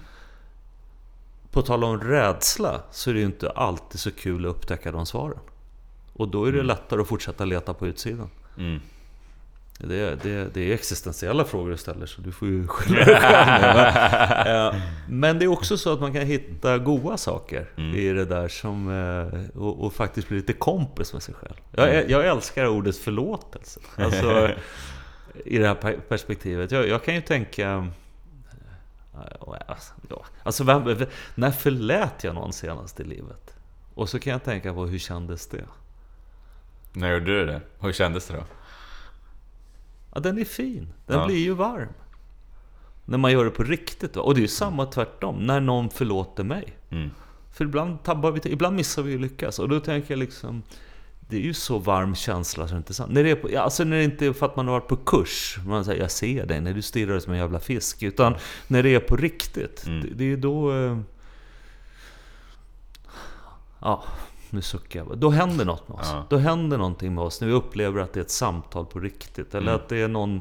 på tal om rädsla så är det ju inte alltid så kul att upptäcka de svaren. Och då är det mm. lättare att fortsätta leta på utsidan. Mm. Det, det, det, är existentiella frågor du ställer så du får ju skylla dig själv. Men det är också så att man kan hitta goda saker mm. i det där som, eh, och, och, faktiskt bli lite kompis med sig själv. Jag, mm. jag älskar ordet förlåtelse. Alltså, I det här perspektivet. Jag, jag kan ju tänka Alltså, vem, när förlät jag någon senast i livet? Och så kan jag tänka på hur kändes det? När gjorde du det? Hur kändes det då? Ja, den är fin. Den ja. blir ju varm. När man gör det på riktigt. Och det är ju samma tvärtom, när någon förlåter mig. Mm. För ibland, tabbar vi, ibland missar vi ju lyckas. Och då tänker jag liksom det är ju så varm känsla så det är inte sant. När det, är på, alltså när det inte är för att man har varit på kurs, man säger jag ser dig när du stirrar som en jävla fisk. Utan när det är på riktigt. Mm. Det, det, är då... Eh, ja, nu suckar jag. Då händer något med oss. Ja. Då händer någonting med oss när vi upplever att det är ett samtal på riktigt. Eller mm. att det är någon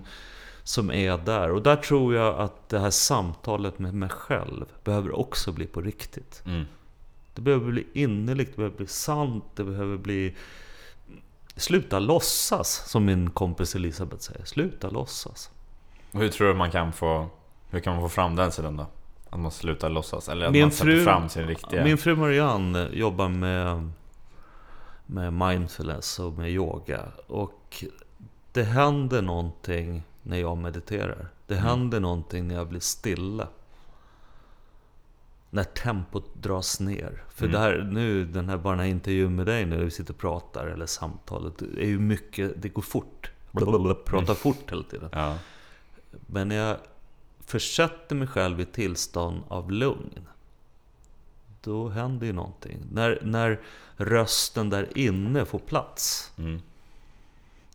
som är där. Och där tror jag att det här samtalet med mig själv behöver också bli på riktigt. Mm. Det behöver bli innerligt, det behöver bli sant, det behöver bli Sluta låtsas, som min kompis Elisabeth säger. Sluta låtsas. hur tror du man kan få... Hur kan man få fram den sidan då? Att man slutar låtsas? Eller att min man sätter fram sin riktiga... Min fru Marianne jobbar med, med mindfulness och med yoga. Och det händer någonting när jag mediterar. Det mm. händer någonting när jag blir stilla. när tempot dras ner. För mm. det här, nu, den här, bara den här intervjun med dig nu, när vi sitter och pratar, eller samtalet, det är ju mycket, det går fort. Blablabla, pratar mm. fort hela tiden. Ja. Men när jag försätter mig själv i tillstånd av lugn, då händer ju någonting. När, när rösten där inne får plats, mm.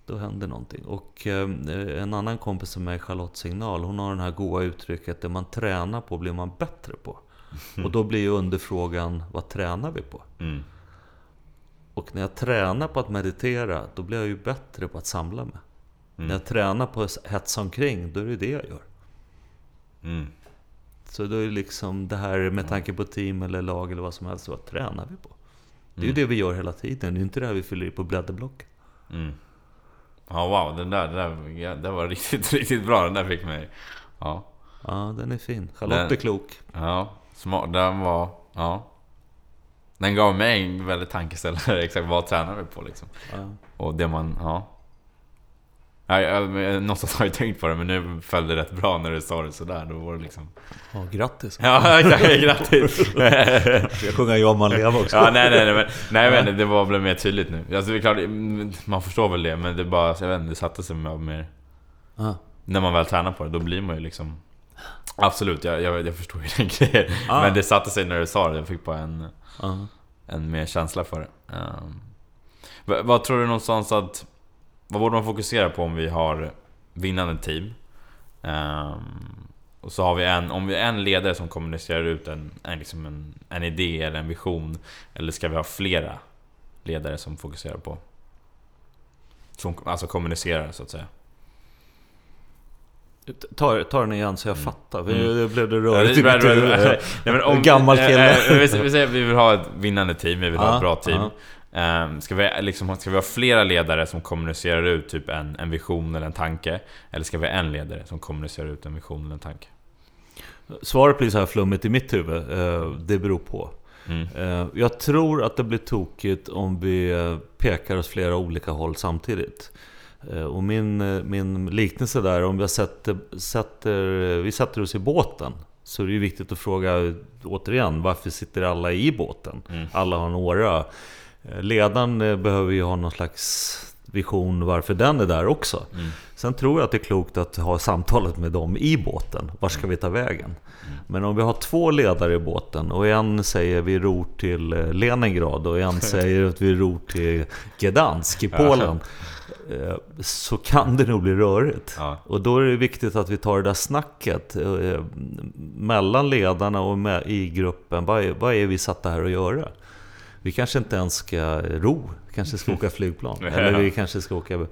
då händer någonting. Och eh, en annan kompis som är Charlotte Signal, hon har det här goa uttrycket, det man tränar på blir man bättre på. Och då blir ju underfrågan, vad tränar vi på? Mm. Och när jag tränar på att meditera, då blir jag ju bättre på att samla mig. Mm. När jag tränar på att hetsa omkring, då är det det jag gör. Mm. Så då är det liksom det här med tanke på team eller lag eller vad som helst, vad tränar vi på? Det är ju mm. det vi gör hela tiden, det är inte det här vi fyller i på blädderblock. Mm. Ja, wow, den där, den där, ja, det var riktigt, riktigt bra. Den där fick mig... Ja. Ja, den är fin. Charlotte den, är klok. Ja, smart. Den var... Ja. Den gav mig en väldigt tankeställare. Exakt vad tränar vi på liksom? Ja. Och det man... Ja. Jag, någonstans har jag tänkt på det, men nu föll det rätt bra när du sa det sådär. Då var det liksom... Ja, grattis! Ja, grattis! Jag sjunga Ja man lever också? Ja, nej, nej, nej, men, nej, men det var väl mer tydligt nu. Alltså, det är klart, man förstår väl det, men det bara, jag vet inte, det satte sig mer... Ah. När man väl tränar på det, då blir man ju liksom... Absolut, jag, jag, jag förstår ju den grejen. Ah. Men det satte sig när du sa det, jag fick bara en, ah. en mer känsla för det. Um, vad tror du någonstans att vad borde man fokusera på om vi har vinnande team? Um, och så har vi en, om vi är en ledare som kommunicerar ut en, en, liksom en, en idé eller en vision. Eller ska vi ha flera ledare som fokuserar på? Som alltså kommunicerar så att säga. Ta, ta den igen så jag mm. fattar. Mm. Det blev det rörigt ja, det, det, det, Gammal kille. Äh, äh, vi, vi, vi vill ha ett vinnande team, vi vill ha ett bra team. Um, ska, vi, liksom, ska vi ha flera ledare som kommunicerar ut typ en, en vision eller en tanke? Eller ska vi ha en ledare som kommunicerar ut en vision eller en tanke? Svaret blir så här flummigt i mitt huvud. Uh, det beror på. Mm. Uh, jag tror att det blir tokigt om vi eh, pekar åt flera olika håll samtidigt. Och min, min liknelse där, om vi sätter, sätter, vi sätter oss i båten så är det viktigt att fråga återigen, varför sitter alla i båten? Mm. Alla har en åra. Eh, ledaren eh, behöver ju ha någon slags vision varför den är där också. Mm. Sen tror jag att det är klokt att ha samtalet med dem i båten. Var ska vi ta vägen? Mm. Men om vi har två ledare i båten och en säger vi ror till eh, Leningrad och en säger att vi ror till Gdansk i Polen. Så kan det nog bli rörigt. Ja. Och då är det viktigt att vi tar det där snacket mellan ledarna och i gruppen. Vad är, vad är vi satta här att göra? Vi kanske inte ens ska ro, vi kanske ska åka flygplan. Eller vi kanske ska åka,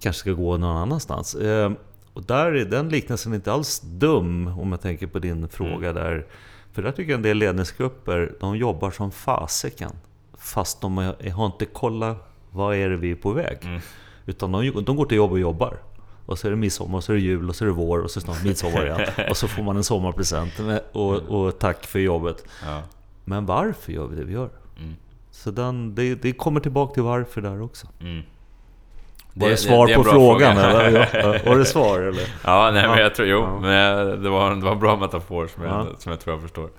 kanske ska gå någon annanstans. Eh, och där är den liknelsen inte alls dum, om jag tänker på din fråga mm. där. För där tycker jag en del ledningsgrupper, de jobbar som fasiken. Fast de har inte kollat, vad är det vi är på väg? Mm. Utan de, de går till jobb och jobbar. Och så är det midsommar, och så är det jul, och så är det vår, och så är det snart midsommar igen. och så får man en sommarpresent och, och tack för jobbet. Ja. Men varför gör vi det vi gör? Mm. Så den, det, det kommer tillbaka till varför där också. Mm. Var det, det svar det, det på frågan fråga. eller? Var det svar eller? Ja, nej men jag tror, jo, ja. men det var, det var en bra metafor som jag, ja. som jag tror jag förstår.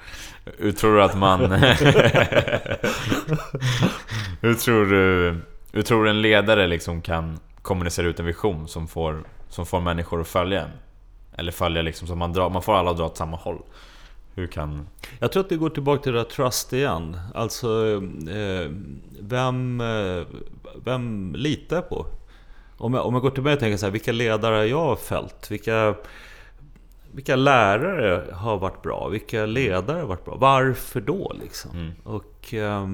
Hur tror du att man... hur tror du... Hur tror du en ledare liksom kan kommunicera ut en vision som får, som får människor att följa en? Eller följa liksom, så man, drar, man får alla att dra åt samma håll. Hur kan... Jag tror att det går tillbaka till det där trust igen. Alltså, eh, vem, eh, vem litar jag på? Om jag, om jag går till mig och tänker så här, vilka ledare jag har följt? Vilka, vilka lärare har varit bra? Vilka ledare har varit bra? Varför då liksom? Mm. Och eh,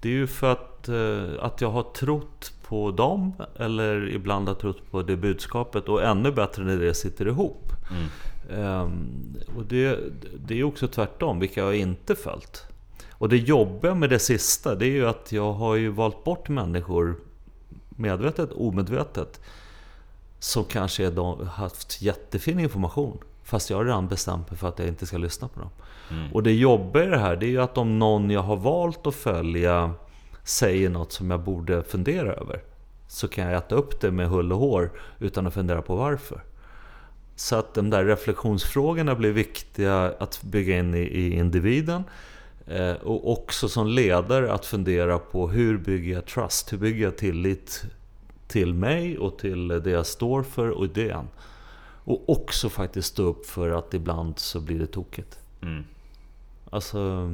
det är ju för att, eh, att jag har trott på dem, eller ibland har trott på det budskapet, och ännu bättre när det sitter ihop. Mm. Um, och det, det är också tvärtom, vilka jag inte följt. Och det jobbiga med det sista, det är ju att jag har ju valt bort människor, medvetet omedvetet, som kanske har haft jättefin information. Fast jag har redan bestämt mig för att jag inte ska lyssna på dem. Mm. Och det jobbiga i det här, det är ju att om någon jag har valt att följa säger något som jag borde fundera över. Så kan jag äta upp det med hull och hår utan att fundera på varför. Så att de där reflektionsfrågorna blir viktiga att bygga in i, i individen. Eh, och också som ledare att fundera på hur bygger jag trust? Hur bygger jag tillit till mig och till det jag står för och idén? Och också faktiskt stå upp för att ibland så blir det tokigt. Mm. Alltså...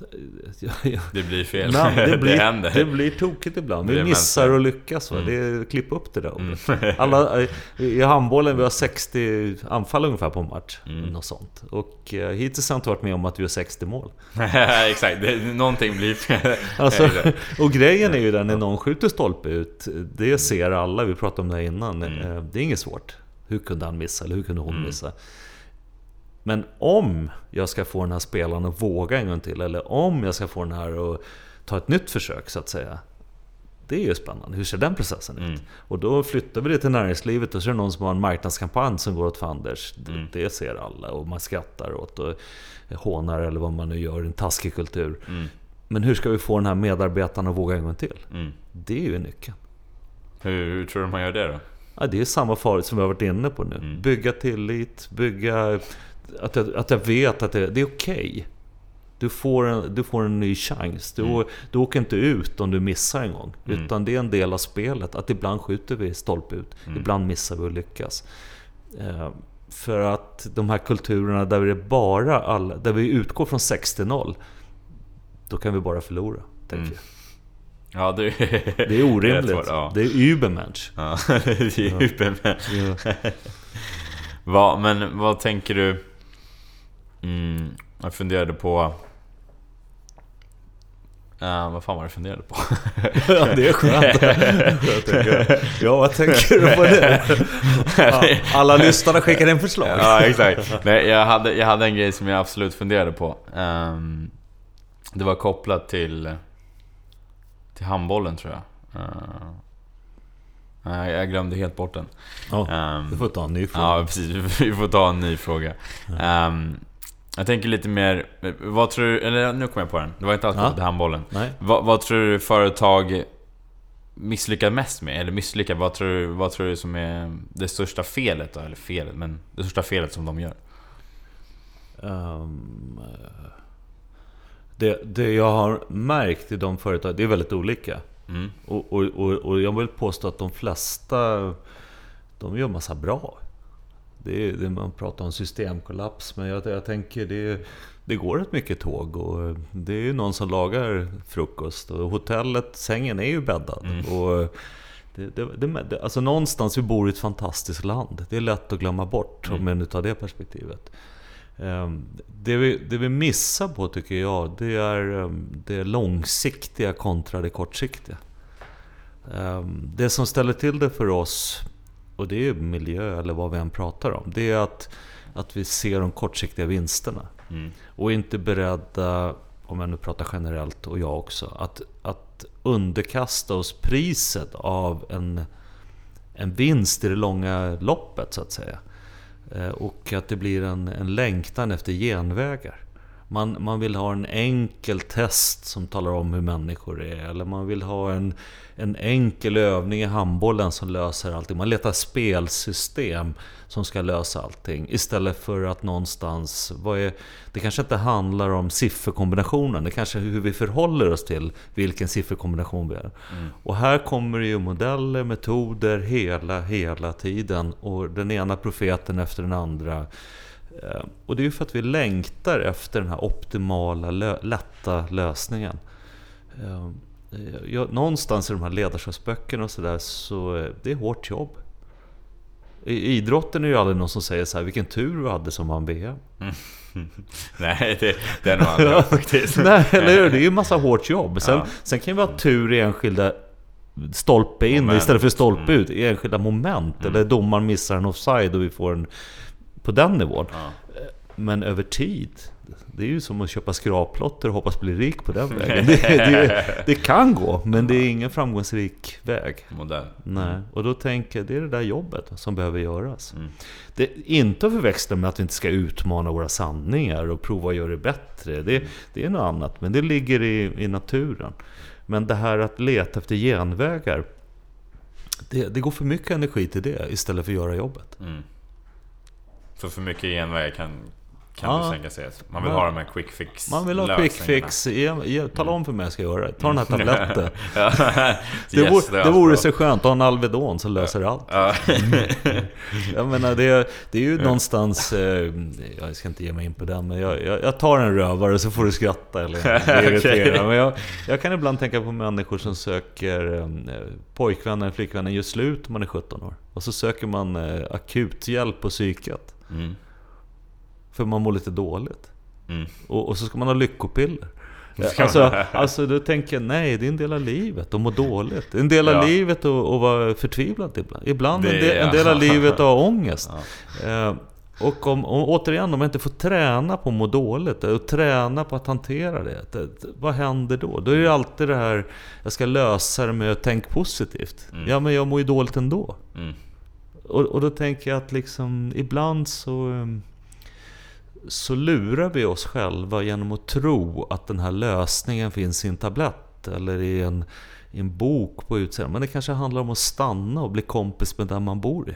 det blir fel. Nej, det, blir, det händer. Det blir tokigt ibland. Vi missar att lyckas. Va? Mm. Det klipp upp det där mm. Alla, I handbollen vi har 60 anfall ungefär på en match. Mm. Något sånt. Och uh, hittills har jag inte varit med om att vi har 60 mål. Exakt, det, någonting blir fel. Alltså, och grejen är ju den, när någon skjuter stolpe ut, det ser alla, vi pratade om det innan. Mm. Eh, det är inget svårt. Hur kunde han missa? Eller hur kunde hon mm. missa? Men om jag ska få den här spelaren att våga en gång till, eller om jag ska få den här att ta ett nytt försök så att säga. Det är ju spännande. Hur ser den processen ut? Mm. Och då flyttar vi det till näringslivet och så är det någon som har en marknadskampanj som går åt fanders. Mm. Det, ser alla och man skrattar åt och hånar eller vad man nu gör, en taskig kultur. Mm. Men hur ska vi få den här medarbetaren att våga en gång till? Mm. Det är ju nyckeln. Hur, hur tror du man gör det då? Ja, det är samma farligt som vi har varit inne på nu. Mm. Bygga tillit, bygga att jag, att jag vet att det, det är okej. Okay. Du, får en, du får en ny chans. Du, mm. du åker inte ut om du missar en gång. Mm. Utan det är en del av spelet. Att ibland skjuter vi stolpe ut. Mm. Ibland missar vi och lyckas. Eh, för att de här kulturerna där vi bara alla, där vi utgår från 60-0. Då kan vi bara förlora, tänker mm. jag. Ja, det, det är orimligt. Det är, ja. det är Übermensch. Ja, det är Übermensch. Ja. Va, men vad tänker du? Mm, jag funderade på... Uh, vad fan var det jag funderade på? ja, det är skönt. ja, vad tänker du på det? alla lyssnare skickar in förslag. ja, exakt. Nej, jag, hade, jag hade en grej som jag absolut funderade på. Um, det var kopplat till, till handbollen tror jag. Uh, jag glömde helt bort den. Ja, um, du får ta en ny fråga. Ja, precis. Vi får ta en ny fråga. Um, jag tänker lite mer, vad tror du, eller nu kom jag på den. Det var inte alls ja. på handbollen. Vad, vad tror du företag misslyckar mest med? Eller misslyckar, vad tror, du, vad tror du som är det största felet då? Eller felet, men det största felet som de gör? Um, det, det jag har märkt i de företag, det är väldigt olika. Mm. Och, och, och, och, jag vill påstå att de flesta, de gör massa bra det är, det man pratar om systemkollaps, men jag, jag tänker det, det går rätt mycket tåg och det är ju någon som lagar frukost och hotellet, sängen är ju bäddad. Mm. Och det, det, det, alltså någonstans, vi bor i ett fantastiskt land. Det är lätt att glömma bort mm. om man nu tar det perspektivet. Ehm, det vi, det vi missar på tycker jag, det är ehm, det långsiktiga kontra det kortsiktiga. Ehm, det som ställer till det för oss och det är miljö eller vad vi än pratar om. Det är att, att vi ser de kortsiktiga vinsterna. Mm. Och är inte beredda, om jag nu pratar generellt och jag också, att, att underkasta oss priset av en, en vinst i det långa loppet så att säga. Eh, och att det blir en, en längtan efter genvägar. Man, man vill ha en enkel test som talar om hur människor är. Eller man vill ha en, en enkel övning i handbollen som löser allting. Man letar spelsystem som ska lösa allting. Istället för att någonstans... Vad är, det kanske inte handlar om sifferkombinationen. Det kanske är hur vi förhåller oss till vilken sifferkombination vi är. Mm. Och här kommer det ju modeller, metoder hela, hela tiden. Och den ena profeten efter den andra. Eh, och det är ju för att vi längtar efter den här optimala, lätta lösningen. Eh, jag, någonstans i de här ledarskapsböckerna och sådär så eh, det är hårt jobb. I idrotten är det ju aldrig någon som säger så här, vilken tur du hade som vann VM. Nej, det, det är nog aldrig faktiskt. Nej, eller hur? Det är ju en massa hårt jobb. Sen, ja. sen kan vi ha tur i enskilda stolpe in moment. istället för stolpe mm. ut i enskilda moment. Mm. Eller domaren missar en offside och vi får en på den nivån. Ja. Men över tid, det är ju som att köpa skraplotter och hoppas bli rik på den vägen. Det, det, det kan gå, men det är ingen framgångsrik väg. Modell. Nej, och då tänker jag, det är det där jobbet som behöver göras. Mm. Det är inte att förväxla med att vi inte ska utmana våra sanningar och prova att göra det bättre. Det, det är något annat, men det ligger i, i naturen. Men det här att leta efter genvägar, det, det, går för mycket energi till det istället för att göra jobbet. Mm. Så för mycket genvägar kan, kan ja. du tänka sig? Man vill man, ha de här quick fix Man vill ha quick fix. tala om för mig jag ska göra. Ta den här tabletten. ja. det, yes, vore, det vore så skönt. Ta en Alvedon så löser det allt. Ja. jag menar, det, det är ju någonstans... Eh, jag ska inte ge mig in på den, men jag, jag, jag tar en rövare så får du skratta eller irritera. Men jag, jag kan ibland tänka på människor som söker eh, pojkvänner, flickvänner gör slut när man är 17 år. Och så söker man eh, akuthjälp på psyket. Mm. För man mår lite dåligt. Mm. Och, och, så ska man ha lyckopiller. Alltså, alltså du tänker nej, det är en del av livet att må dåligt. Det är en del av ja. livet att, att vara förtvivlad ibland. Ibland det, en, del, en del av livet att ha ångest. Ja. Eh, och om, om, återigen, om man inte får träna på att må dåligt och träna på att hantera det, det, vad händer då? Då är det alltid det här, jag ska lösa det med att tänka positivt. Mm. Ja, men jag mår ju dåligt ändå. Mm. Och, och då tänker jag att liksom, ibland så... Um, så lurar vi oss själva genom att tro att den här lösningen finns i en tablett eller i en, i en bok på utsidan. Men det kanske handlar om att stanna och bli kompis med den man bor i.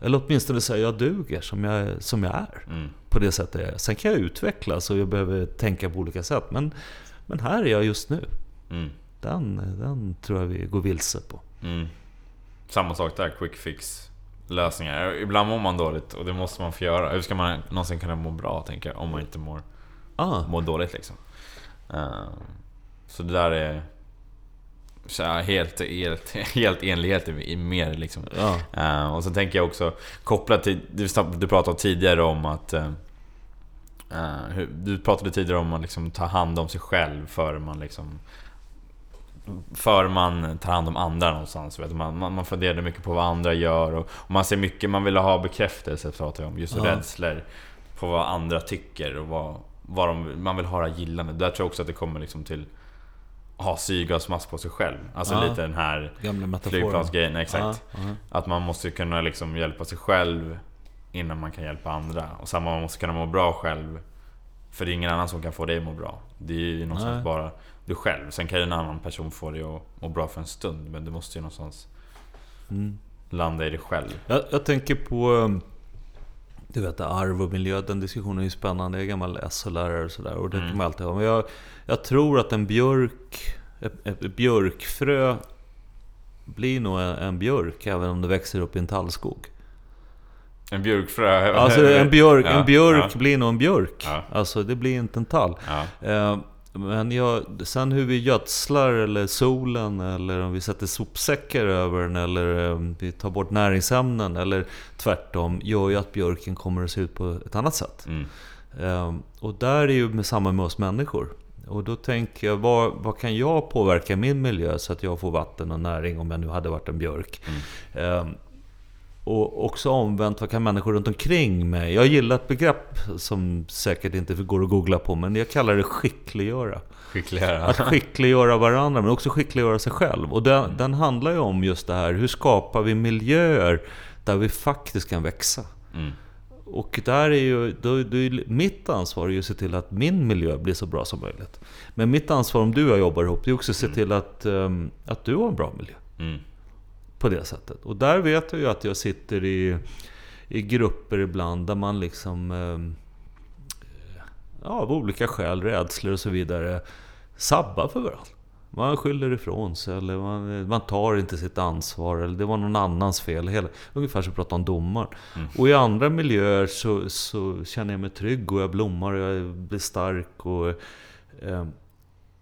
Eller åtminstone säga jag duger som jag, som jag är. Mm. På det sättet jag är. Sen kan jag utvecklas och jag behöver tänka på olika sätt. Men, men här är jag just nu. Mm. Den, den tror jag vi går vilse på. Mm. Samma sak där, quick fix lösningar. Ibland mår man dåligt och det måste man få göra. Hur ska man någonsin kunna må bra, tänker jag, om man inte mår, ah. mår dåligt liksom. Uh, så det där är så helt, helt, helt enlighet i mer liksom. Ja. Uh, och så tänker jag också, kopplat till, du, du pratade tidigare om att uh, Du pratade tidigare om att liksom ta hand om sig själv före man liksom för man tar hand om andra någonstans. Vet man, man, man funderar mycket på vad andra gör och, och man ser mycket, man vill ha bekräftelse pratar jag om. Just ja. rädslor på vad andra tycker och vad, vad de, man vill höra gillande. Där tror jag också att det kommer liksom till ha syrgasmask på sig själv. Alltså ja. lite den här flygplansgrejen. Exakt. Ja. Att man måste kunna liksom hjälpa sig själv innan man kan hjälpa andra. Och samma, man måste kunna må bra själv. För det är ingen annan som kan få dig att må bra. Det är ju någonstans Nej. bara du själv. Sen kan ju en annan person få dig att må bra för en stund. Men du måste ju någonstans mm. landa i dig själv. Jag, jag tänker på... Um, du vet, arv och miljö, den diskussionen är ju spännande. Jag är gammal SO-lärare och sådär. Och det mm. kan man alltid ha. Men jag, jag tror att en björk... Ett, ett björkfrö blir nog en, en björk även om det växer upp i en tallskog. En björkfrö? Alltså en björk, ja, en björk ja. blir nog en björk. Ja. Alltså det blir inte en tall. Eh, men jag, sen hur vi gödslar eller solen eller om vi sätter sopsäckar över den eller om vi tar bort näringsämnen eller tvärtom gör ju att björken kommer att se ut på ett annat sätt. Mm. Um, och där är ju med samma med oss människor. Och då tänker jag, vad, vad kan jag påverka min miljö så att jag får vatten och näring om jag nu hade varit en björk? Mm. Um, och också omvänt, vad kan människor runt omkring mig... Jag gillar ett begrepp som säkert inte går att googla på, men jag kallar det skickliggöra. Skickliggöra. Att skickliggöra varandra, men också skickliggöra sig själv. Och den, mm. den handlar ju om just det här, hur skapar vi miljöer där vi faktiskt kan växa? Mm. Och där är ju, då, då mitt ansvar är ju att se till att min miljö blir så bra som möjligt. Men mitt ansvar om du och jag jobbar ihop, det är också att se mm. till att, um, att du har en bra miljö. Mm på det sättet. Och där vet jag ju att jag sitter i, i grupper ibland där man liksom eh, ja, av olika skäl, rädslor och så vidare, sabbar för varandra. Man skyller ifrån sig eller man, man tar inte sitt ansvar eller det var någon annans fel. Hela, ungefär som att prata om domaren. Mm. Och i andra miljöer så, så känner jag mig trygg och jag blommar och jag blir stark. Och, eh,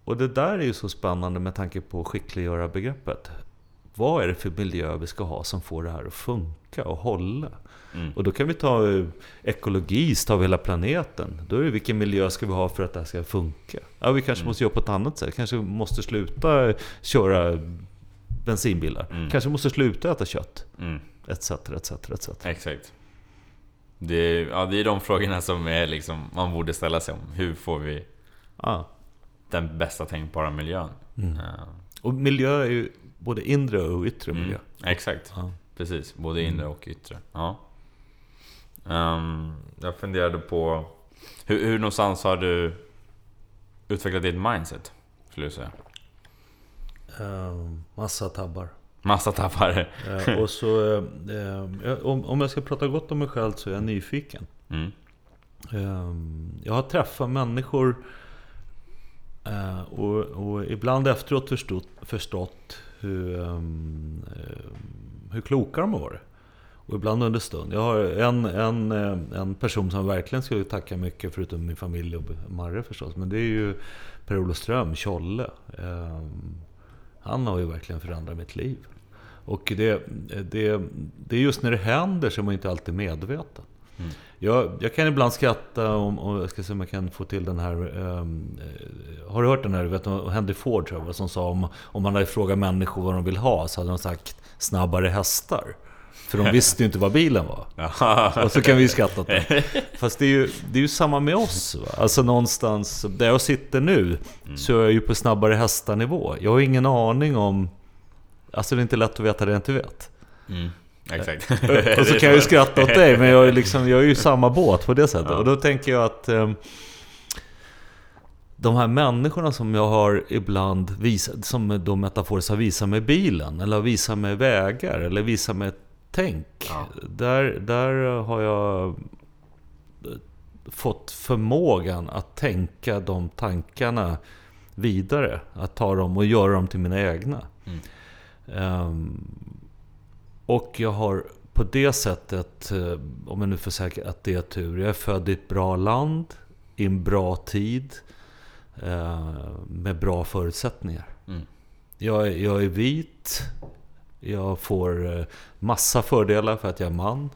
och det där är ju så spännande med tanke på skickliggöra begreppet vad är det för miljö vi ska ha som får det här att funka och hålla? Mm. Och då kan vi ta eh, ekologi, vi hela planeten. Då är det vilken miljö ska vi ha för att det här ska funka? Ja, vi kanske mm. måste göra på ett annat sätt. Kanske måste sluta köra bensinbilar. Mm. Kanske måste sluta äta kött. Mm. Etc, etc, etc. Exakt. Det är, ja, det är de frågorna som är liksom, man borde ställa sig om. Hur får vi ah. den bästa tänkbara miljön? Mm. Ja. Och miljö är ju både inre och yttre mm. miljö. Exakt, ja. precis. Både inre mm. och yttre. Ja. Um, jag funderade på... Hur, hur någonstans har du utvecklat ditt mindset? Skulle du säga? Um, massa tabbar. Massa tappar. Eh, och så, eh, om, om jag ska prata gott om mig själv så är jag nyfiken. Mm. Eh, jag har träffat människor eh, och, och, ibland efteråt förstått, förstått hur, um, hur kloka de har varit. Och ibland under stund. Jag har en, en, eh, en person som verkligen skulle tacka mycket, förutom min familj och Marre förstås. Men det är ju Per-Olof Ström, Tjolle. Um, han har ju verkligen förändrat mitt liv. Och det, det, det är just när det händer som man inte alltid är medveten. Mm. Jag, jag, kan ibland skratta om, om, jag ska se om jag kan få till den här... Um, har du hört den här, vet du, Henry Ford tror jag, som sa om, om man hade frågat människor vad de vill ha så hade de sagt snabbare hästar. För de visste ju inte vad bilen var. Och så kan vi skratta åt det. Fast det är ju, det är ju samma med oss. Va? Alltså någonstans, där jag sitter nu, mm. så är jag ju på snabbare hästar-nivå. Jag har ingen aning om... Alltså det är inte lätt att veta det jag inte vet. Mm. Exakt. och så kan jag ju skratta åt dig, men jag är, liksom, jag är ju i samma båt på det sättet. Ja. Och då tänker jag att... Um, de här människorna som jag har ibland visat, som då metaforiskt har visat mig bilen, eller visat mig vägar, eller visat mig tänk. Ja. Där, där har jag fått förmågan att tänka de tankarna vidare. Att ta dem och göra dem till mina egna. Mm. Um, och jag har på det sättet, eh, om jag nu får säga att det är tur, jag är född i ett bra land, i en bra tid, uh, med bra förutsättningar. Mm. Jag, jag är vit, jag får eh, massa fördelar för att jag är man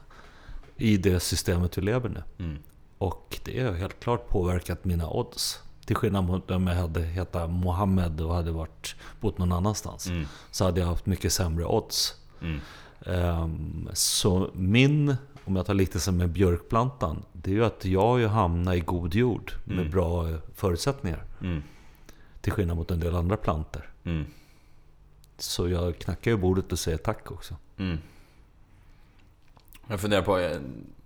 i det systemet vi lever nu. Mm. Och det har helt klart påverkat mina odds. Till skillnad mot om jag hade hetat Mohammed och hade varit, bott någon annanstans. Mm. Så hade jag haft mycket sämre odds. Mm. Um, så min, om jag tar lite som med björkplantan, det är ju att jag hamnar i god jord med mm. bra förutsättningar. Mm. Till skillnad mot en del andra plantor. Mm. Så jag knackar ju bordet och säger tack också. Mm. Jag funderar på, eh,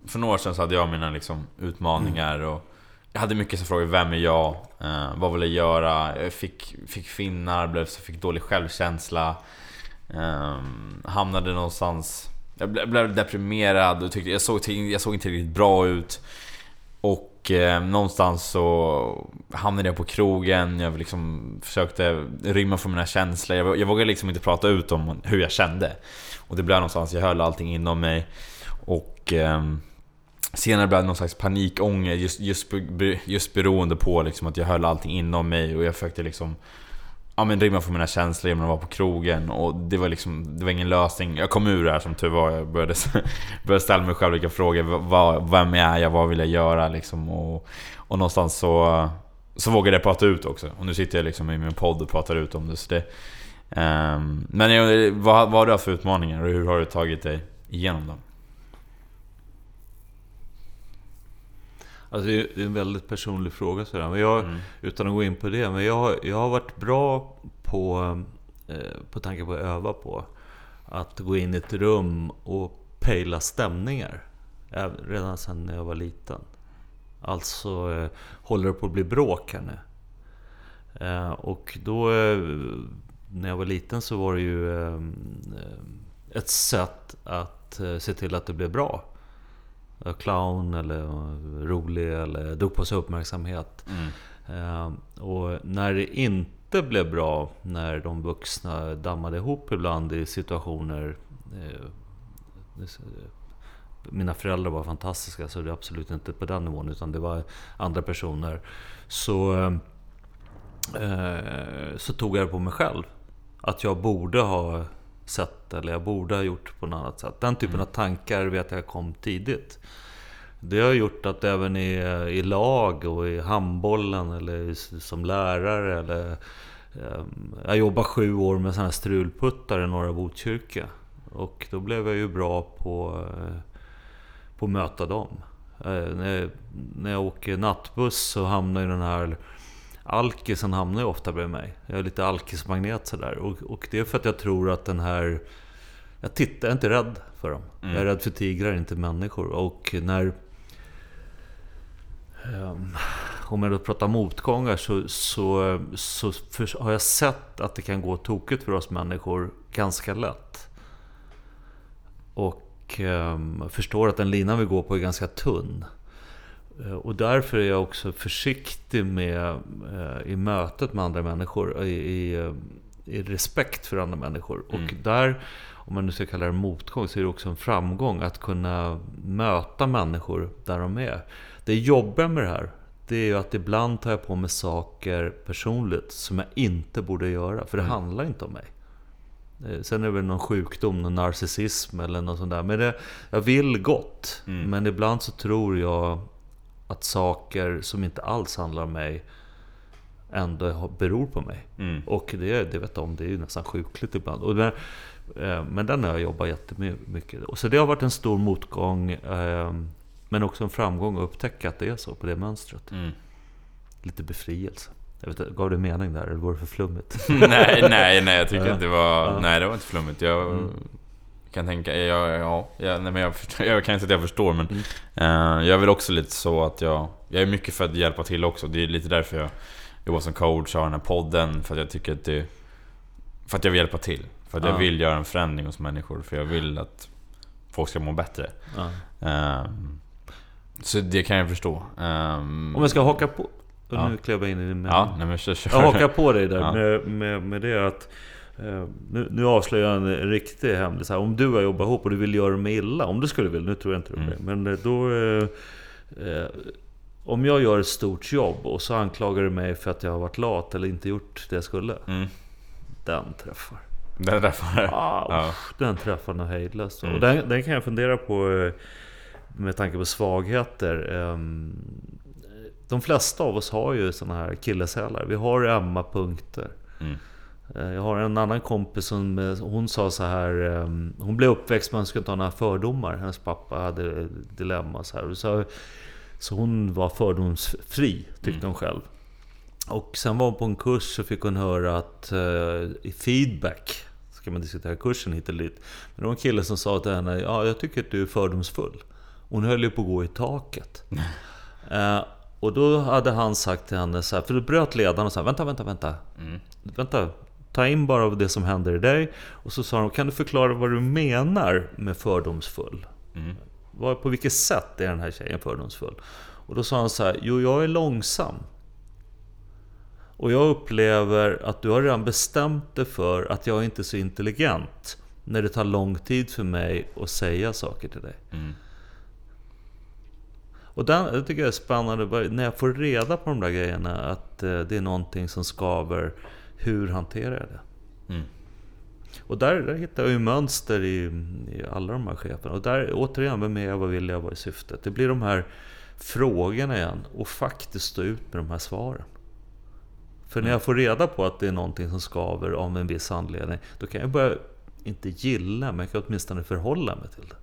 för några år sedan så hade jag mina liksom utmaningar mm. och jag hade mycket som frågor, vem är jag? Eh, vad vill jag göra? Jag fick, fick finnar, blev, fick dålig självkänsla. Um, hamnade någonstans... Jag blev, blev deprimerad och tyckte jag såg, jag såg inte riktigt bra ut. Och eh, någonstans så hamnade jag på krogen, jag liksom försökte rymma från mina känslor. Jag, jag vågade liksom inte prata ut om hur jag kände. Och det blev någonstans, jag höll allting inom mig. Och eh, senare blev det någon slags panikångest just, just, just beroende på liksom att jag höll allting inom mig och jag försökte liksom ja, men rymma från mina känslor genom att vara på krogen och det var liksom, det var ingen lösning. Jag kom ur det här som tur var. Jag började, började ställa mig själv vilka frågor. Vad, vem är jag? Vad vill jag göra? Liksom, och, och någonstans så, så vågade jag prata ut också. Och nu sitter jag liksom i min podd och pratar ut om det. Så det um, men vad, vad har du haft för utmaningar och hur har du tagit dig igenom dem? Alltså det är en väldigt personlig fråga sådär. Men jag, mm. Utan att gå in på det. Men jag, jag har varit bra på, eh, på tanke på att öva på, att gå in i ett rum och pejla stämningar. Redan sedan när jag var liten. Alltså, eh, håller det på att bli bråk här nu? Eh, och då, eh, när jag var liten så var det ju eh, ett sätt att eh, se till att det blev bra clown eller rolig eller drog på sig uppmärksamhet. Mm. Uh, och när det inte blev bra, när de vuxna dammade ihop ibland i situationer uh, mina föräldrar var fantastiska, så det är absolut inte på den nivån, utan det var andra personer. Så, så tog jag det på mig själv. Att jag borde ha sätt eller jag borde ha gjort på något annat sätt. Den typen mm. av tankar vet jag kom tidigt. Det har gjort att även i, i lag och i handbollen eller som lärare eller ehm, jag jobbade sju år med sådana här strulputtar i norra Botkyrka. Och då blev jag ju bra på, eh, på att möta dem. Eh, när jag, när jag åker nattbuss så hamnar ju den här alkisen hamnar ju ofta bredvid mig. Jag är lite alkismagnet sådär. Och, och det är för att jag tror att den här... Jag tittar, jag är inte rädd för dem. Mm. Jag är rädd för tigrar, inte människor. Och när... Um, om jag då pratar motgångar så, så, så för, har jag sett att det kan gå tokigt för oss människor ganska lätt. Och eh, förstår att den linan vi går på är ganska tunn. Eh, och därför är jag också försiktig med, eh, i mötet med andra människor, i, i, eh, i respekt för andra människor. Mm. Och där, om man nu ska kalla det motgång, så är det också en framgång att kunna möta människor där de är. Det jobbiga med det här, det är ju att ibland tar jag på mig saker personligt som jag inte borde göra, för det mm. handlar inte om mig. Sen är det väl någon sjukdom, någon narcissism eller något sånt där. Men det, jag vill gott. Mm. Men ibland så tror jag att saker som inte alls handlar om mig ändå beror på mig. Mm. Och det, det vet om, det är ju nästan sjukligt ibland. Och den, eh, men den har jag jobbat jättemycket. Och så det har varit en stor motgång. Eh, men också en framgång att upptäcka att det är så på det mönstret. Mm. Lite befrielse. Jag vet gav det mening där eller var det för flummigt? nej, nej, nej, jag tycker att det var... Nej, det var inte flummigt. Jag, mm kan tänka, ja, ja, ja nej, men jag, förstår, jag kan inte säga att jag förstår men mm. uh, Jag är väl också lite så att jag Jag är mycket för att hjälpa till också, det är lite därför jag jobbar som coach och har den här podden För att jag tycker att det För att jag vill hjälpa till För att ja. jag vill göra en förändring hos människor, för jag vill att Folk ska må bättre ja. uh, Så det kan jag förstå um, Om jag ska haka på och Nu klev jag in i din Ja, nej, men kör, kör. Jag hakar på dig där med, med, med det att Eh, nu, nu avslöjar jag en riktig hemlis här. Om du och jag jobbar ihop och du vill göra mig illa, om du skulle vilja, nu tror jag inte du mm. det. Men eh, då... Eh, eh, om jag gör ett stort jobb och så anklagar du mig för att jag har varit lat eller inte gjort det jag skulle. Mm. Den träffar. Den träffar? Ah, ja. Den träffar något hejdlöst. Mm. Och den, den, kan jag fundera på med tanke på svagheter. Ehm, de flesta av oss har ju såna här killeshälar. Vi har ömma punkter. Mm. Eh, jag har en annan kompis som eh, hon sa så här. Ehm, hon blev uppväxt med att skulle inte ha några fördomar. Hennes pappa hade dilemma. Så, här. så, så hon var fördomsfri, tyckte mm. hon själv. Och sen var hon på en kurs så fick hon höra att uh, i feedback, ska man diskutera kursen hit och dit. Men det var en kille som sa till henne, ja jag tycker att du är fördomsfull. Hon höll ju på att gå i taket. uh, och då hade han sagt till henne så här, för då bröt ledaren och sa vänta, vänta, vänta. Mm. Vänta, Ta in bara av det som händer i dig. Och så sa de, kan du förklara vad du menar med fördomsfull? Mm. På vilket sätt är den här tjejen fördomsfull? Och då sa han så här, jo jag är långsam. Och jag upplever att du har redan bestämt dig för att jag inte är så intelligent. När det tar lång tid för mig att säga saker till dig. Mm. Och den, det tycker jag är spännande, när jag får reda på de där grejerna, att eh, det är någonting som skaver hur hanterar jag det? Mm. Och där, där hittar jag ju mönster i, i alla de här cheferna. Och där återigen, vem är jag, vad vill jag, vad är syftet? Det blir de här frågorna igen och faktiskt stå ut med de här svaren. För när mm. jag får reda på att det är någonting som skaver av en viss anledning, då kan jag börja, inte gilla, men jag kan åtminstone förhålla mig till det.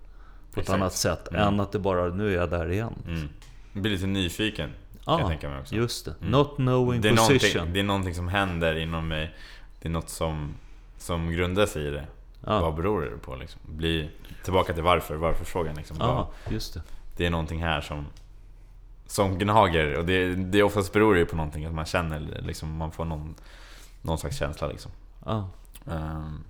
På ett Exakt. annat sätt mm. än att det bara, nu är jag där igen. Mm. Blir lite nyfiken. Kan jag tänka mig också. just det. Mm. Not knowing det är position. Det är någonting som händer inom mig. Det är något som, som grundar sig i det. Ja. Vad beror det på? Liksom? Bli tillbaka till varför, varför-frågan. Liksom. Ja, just det. det är någonting här som, som gnager. Och det, det oftast beror det på någonting, att man känner, liksom, man får någon, någon slags känsla. Liksom. Ja. Um,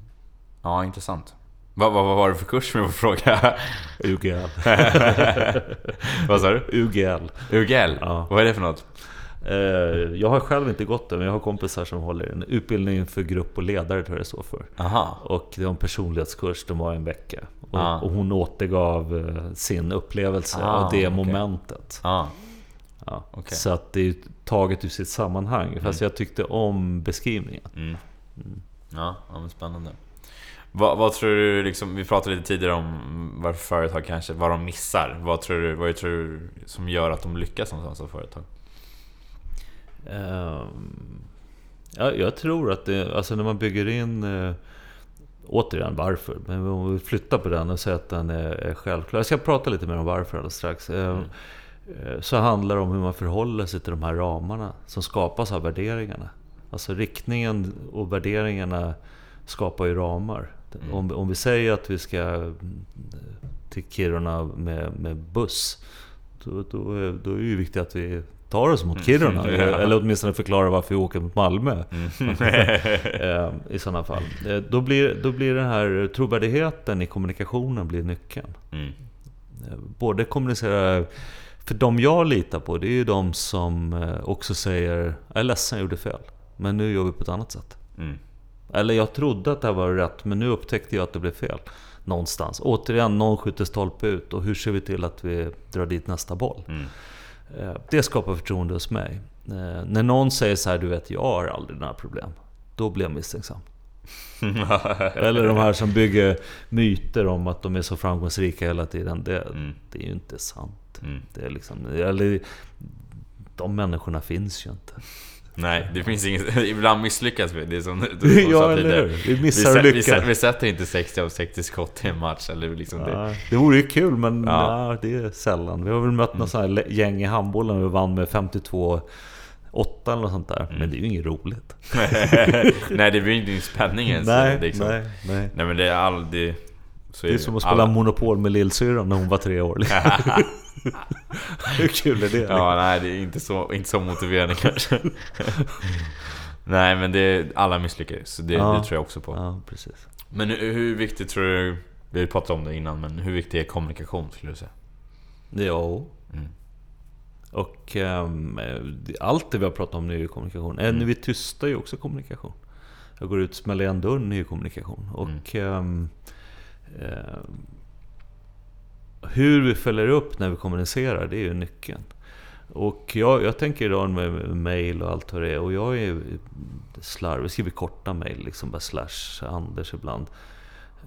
ja, intressant. Vad, vad, vad var det för kurs med att fråga? UGL. vad sa du? UGL. UGL? Ja. Vad är det för något? Eh, jag har själv inte gått det, men jag har kompisar som håller en utbildning för grupp och ledare, tror jag det står för. Aha. Och det var en personlighetskurs, de var en vecka. Och, och hon återgav eh, sin upplevelse ah, av det okay. momentet. Ah. Ja. Okay. Så att det är taget ur sitt sammanhang. Mm. Fast jag tyckte om beskrivningen. Mm. Mm. Ja, ja, spännande. Vad, vad, tror du, liksom, vi pratade lite tidigare om varför företag kanske, vad de missar. Vad tror du, vad tror du som gör att de lyckas någonstans som företag? Um, ja, jag tror att det, alltså när man bygger in uh, Återigen varför, men om vi flyttar på den och säger att den är, är självklar. Jag ska prata lite mer om varför alldeles strax. Ehm, mm. Uh, så handlar det om hur man förhåller sig till de här ramarna som skapas av värderingarna. Alltså riktningen och värderingarna skapar ju ramar. Mm. Om, om vi säger att vi ska till Kiruna med, med buss, då, då, då är det ju viktigt att vi tar oss mot Kiruna. Eller åtminstone förklara varför vi åker mot Malmö. Mm. I sådana fall. Då blir, då blir den här trovärdigheten i kommunikationen blir nyckeln. Mm. Både kommunicera... För de jag litar på, det är ju de som också säger Jag är ledsen, jag gjorde fel. Men nu gör vi på ett annat sätt. Eller jag trodde att det var rätt, men nu upptäckte jag att det blev fel. Någonstans. Återigen, någon skjuter stolpe ut och hur ser vi till att vi drar dit nästa boll? Mm. Eh, det skapar förtroende hos mig. Eh, när någon säger så här, du vet, jag har aldrig några problem. Då blir jag misstänksam. Eller de här som bygger myter om att de är så framgångsrika hela tiden. Det, mm. det är ju inte sant. Mm. Det är liksom, eller, de människorna finns ju inte. Nej, det finns inget... Ibland misslyckas vi. Det är som du Ja, eller hur? Vi missar vi, vi, vi, sätter inte 60 av 60 skott i en match. Eller liksom ja, det. det vore ju kul, men ja. ja. det är sällan. Vi har väl mött mm. något sånt här gäng i handbollen och vi vann med 52 8 eller något sånt där. Mm. Men det är ju inget roligt. nej, det blir ju ingen spänning ens. Nej, liksom. nej, nej. Nej, men det är aldrig... Så det är, det som att spela alla... Monopol med lillsyrran när hon var tre år. Hur kul är det? Ja, nej, det är inte så, inte så motiverande kanske. nej, men det, alla misslyckas. Det, ja. det tror jag också på. Ja, precis. Men hur viktigt tror du... Vi har ju pratat om det innan, men hur viktig är kommunikation skulle du säga? Ja. Mm. Och um, allt det vi har pratat om nu är ju kommunikation. Mm. När vi är tysta är ju också kommunikation. Jag går ut och smäller igen dörren är ju kommunikation. Och mm. um, um, hur vi följer upp när vi kommunicerar, det är ju nyckeln. Och jag, jag tänker idag med, mail och allt vad det är. Och jag är slarvig, jag skriver korta mail, liksom bara slash Anders ibland.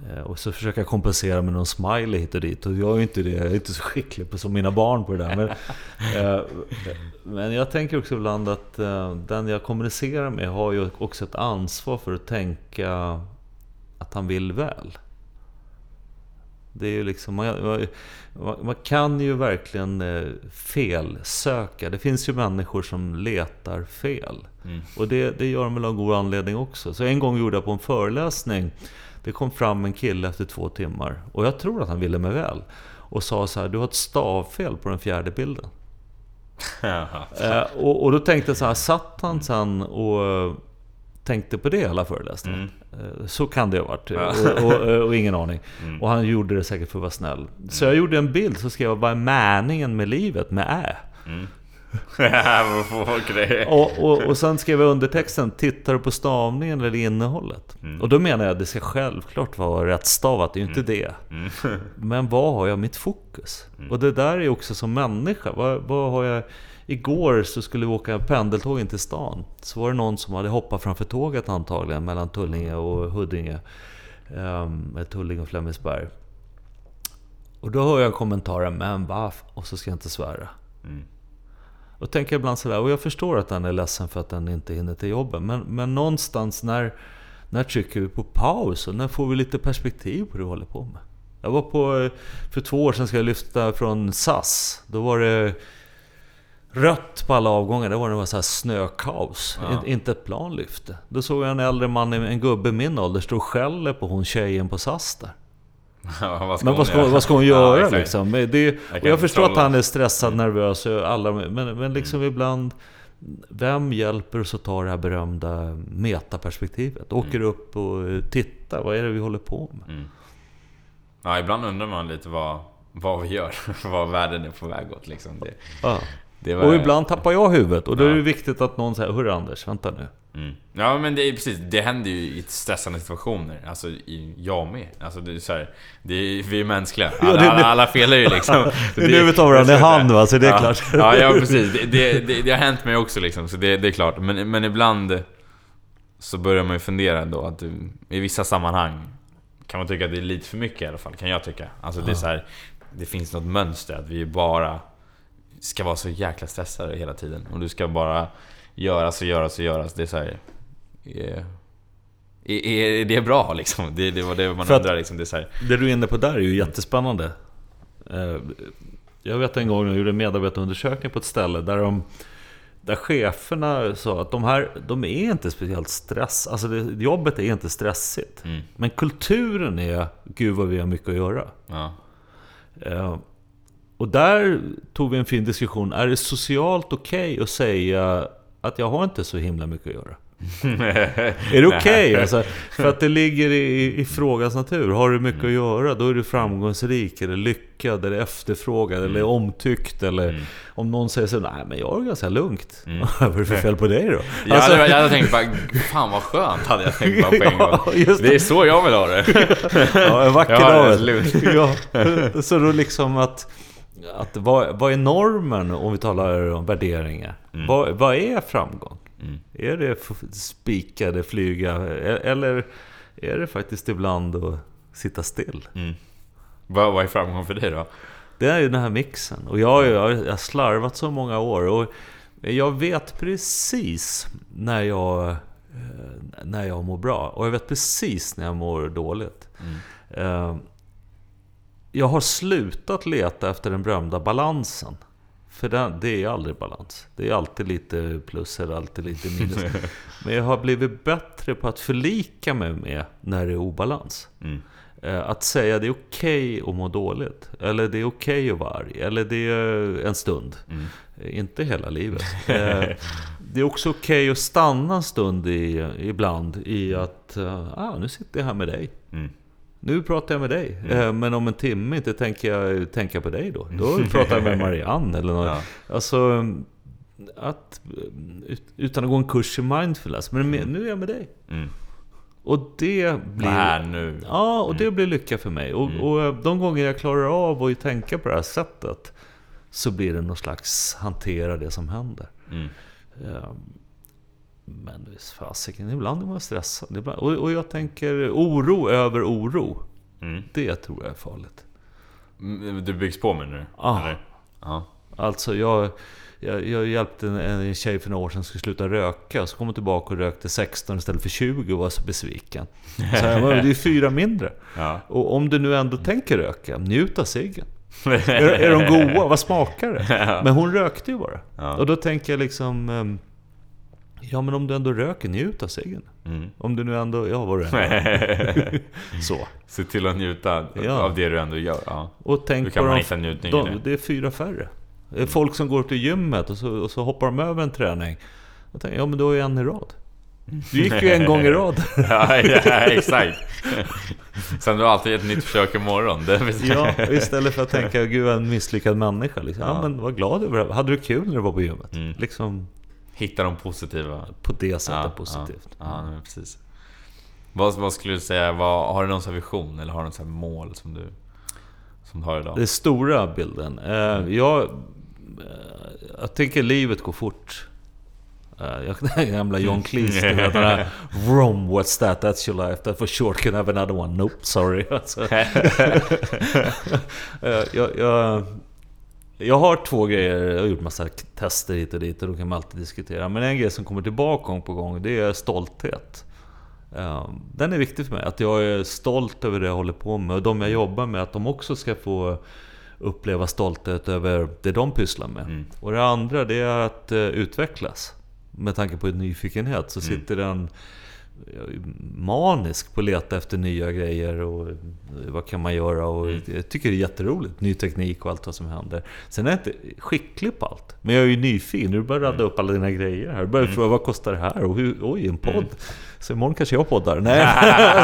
Eh, och så försöker jag kompensera med någon smiley hit och dit. Och jag är inte det, jag är inte så skicklig på, som mina barn på det där. Men, eh, men jag tänker också ibland att eh, den jag kommunicerar med har ju också ett ansvar för att tänka att han vill väl. Det är ju liksom, man, man, kan ju verkligen eh, felsöka. Det finns ju människor som letar fel. Mm. Och det, det gör de väl av god anledning också. Så en gång gjorde jag på en föreläsning, det kom fram en kille efter två timmar. Och jag tror att han ville mig väl. Och sa så här, du har ett stavfel på den fjärde bilden. eh, och, och, då tänkte jag så här, satt han sen och tänkte på det hela föreläsningen. Mm. Eh, så kan det ha varit. Och, och, och, ingen aning. Mm. Och han gjorde det säkert för att vara snäll. Så jag gjorde en bild, så skrev jag bara meningen med livet med ä. Mm. och, och, och sen skrev jag undertexten, tittar du på stavningen eller innehållet? Mm. Och då menar jag att det ska självklart vara rättstavat, det är ju inte mm. det. Mm. Men vad har jag mitt fokus? Mm. Och det där är också som människa, vad, vad har jag Igår så skulle vi åka pendeltåg in till stan. Så var det någon som hade hoppat framför tåget antagligen mellan Tullinge och Huddinge. Um, Tullinge och Flemingsberg. Och då hör jag kommentaren 'Men va?' och så ska jag inte svära. Mm. Och tänker ibland sådär, och jag förstår att den är ledsen för att den inte hinner till jobbet. Men, men någonstans när, när trycker vi på paus och när får vi lite perspektiv på det vi håller på med? Jag var på, för två år sedan ska jag lyfta från SAS. Då var det rött på alla avgångar. Det var det var så här snökaos. Ja. Inte ett plan lyfte. Då såg jag en äldre man, en gubbe i min ålder, stå och skäller på hon tjejen på SAS där. Ja, vad men vad ska, vad ska hon göra ja, liksom? Det, och jag förstår att han är stressad, nervös, alla, men, men liksom mm. ibland... Vem hjälper oss att ta det här berömda metaperspektivet? Åker mm. upp och tittar, vad är det vi håller på med? Mm. Ja, ibland undrar man lite vad, vad vi gör, vad världen är på väg åt liksom. Det, ja. Var... Och ibland tappar jag huvudet och då ja. är det viktigt att någon säger Hörru Anders, vänta nu. Mm. Ja men det är precis, det händer ju i stressande situationer. Alltså i, jag med. Alltså det är så här, det är, vi är mänskliga. Alla, alla, alla felar ju liksom. det är nu vi tar varandra i hand va, så det är ja, klart. Ja, ja precis. Det, det, det, det, har hänt mig också liksom, så det, det är klart. Men, men ibland så börjar man ju fundera då att i vissa sammanhang kan man tycka att det är lite för mycket i alla fall, kan jag tycka. Alltså det är så här, det finns något mönster att vi bara ska vara så jäkla stressade hela tiden. Och du ska bara göras och göras och göras. Det är så här, är, är, är det bra liksom? Det, det var det man För undrar liksom. Det, är så här. det du är inne på där är ju jättespännande. Eh, jag vet en gång när jag gjorde en medarbetarundersökning på ett ställe där de där cheferna sa att de här, de är inte speciellt stress, alltså det, jobbet är inte stressigt. Mm. Men kulturen är, gud vad vi har mycket att göra. Ja. Och där tog vi en fin diskussion. Är det socialt okej okay att säga att jag har inte så himla mycket att göra? är det okej? Okay? Alltså, för att det ligger i, i frågans natur. Har du mycket mm. att göra, då är du framgångsrik, eller lyckad, eller efterfrågad, mm. eller omtyckt. Eller mm. om någon säger så nej men jag är ganska lugnt. Mm. Vad är det för fel på dig då? Jag, alltså, hade, jag hade tänkt bara, fan vad skönt, hade jag tänkt bara på en gång. Ja, det. är så jag vill ha det. ja, en vacker dag. ja, så då liksom att att vad, vad är normen om vi talar om värderingar? Mm. Vad, vad är framgång? Mm. Är det spika eller flyga? Eller är det faktiskt ibland att sitta still? Mm. Vad, vad är framgång för dig då? Det är ju den här mixen. Och jag har jag, slarvat så många år. Och jag vet precis när jag, eh, när jag mår bra. Och jag vet precis när jag mår dåligt. Mm. Jag har slutat leta efter den berömda balansen. För det, det är aldrig balans. Det är alltid lite plus eller alltid lite minus. Men jag har blivit bättre på att förlika mig med när det är obalans. Mm. Eh, att säga det är okej okay att må dåligt. Eller det är okej okay att vara arg. Eller det är en stund. Mm. Eh, inte hela livet. Eh, det är också okej okay att stanna en stund i, ibland i att ah, nu sitter jag här med dig. Mm nu pratar jag med dig. Mm. Eh, men om en timme inte tänker jag tänka på dig då. Då pratar jag med Marianne eller något. Ja. Alltså, att, utan att gå en kurs i mindfulness. Men mm. nu är jag med dig. Mm. Och det blir... Här nu. Ja, och det mm. blir lycka för mig. Och, mm. och, de gånger jag klarar av att tänka på det här sättet så blir det någon slags hantera det som händer. Mm. Men visst fasiken, ibland är man stressad. Ibland, och, och jag tänker oro över oro. Mm. Det tror jag är farligt. Mm, du byggs på med nu? Ah. Ja. Alltså jag, jag, jag hjälpte en, en tjej för några år sedan som skulle sluta röka. Så kom hon tillbaka och rökte 16 istället för 20 och var så besviken. Så jag, det är fyra mindre. Ja. Och om du nu ändå tänker röka, njut av ciggen. är, är de goda? Vad smakar det? Ja. Men hon rökte ju bara. Ja. Och då tänker jag liksom... Ja, men om du ändå röker, njut av ciggen. Mm. Om du nu ändå, ja vad du Så. Se till att njuta ja. av det du ändå gör. Ja. Och tänk Hur kan man hitta njutningen de, Det är fyra färre. Det är folk som går till gymmet och så, och så hoppar de över en träning. Jag tänker, ja men då är en i rad. Du gick ju en gång i rad. ja, ja, exakt. Sen du har alltid ett nytt försök imorgon. ja, istället för att tänka, gud en misslyckad människa. Liksom. Ja. ja. men var glad över det. Hade du kul när du var på gymmet? Mm. Liksom, Hitta de positiva. På det sättet ja, positivt. Ja, ja precis. Vad, vad, skulle du säga, vad, har du någon vision eller har du någon mål som du, som du har idag? Den stora bilden? Eh, mm. jag, eh, jag tänker livet går fort. Uh, jag, den gamla John Cleese, du vet den här Rome, what's that? That's your life. That for sure can have another one. Nope, sorry. Alltså. uh, jag, jag, jag har två grejer, jag har gjort massa tester hit och dit och då kan man alltid diskutera. Men en grej som kommer tillbaka gång på gång, det är stolthet. Ehm, den är viktig för mig, att jag är stolt över det jag håller på med. Och de jag jobbar med, att de också ska få uppleva stolthet över det de pysslar med. Mm. Och det andra, det är att eh, utvecklas. Med tanke på nyfikenhet så mm. sitter mm. den manisk på att leta efter nya grejer och vad kan man göra och mm. jag tycker det är jätteroligt. Ny teknik och allt vad som händer. Sen är jag inte skicklig på allt. Men jag är ju nyfiken. Du börjar radda mm. upp alla dina grejer här. Du börjar mm. fråga vad kostar det här? Och hur, oj, en podd. Mm. Så imorgon kanske jag poddar. Nej,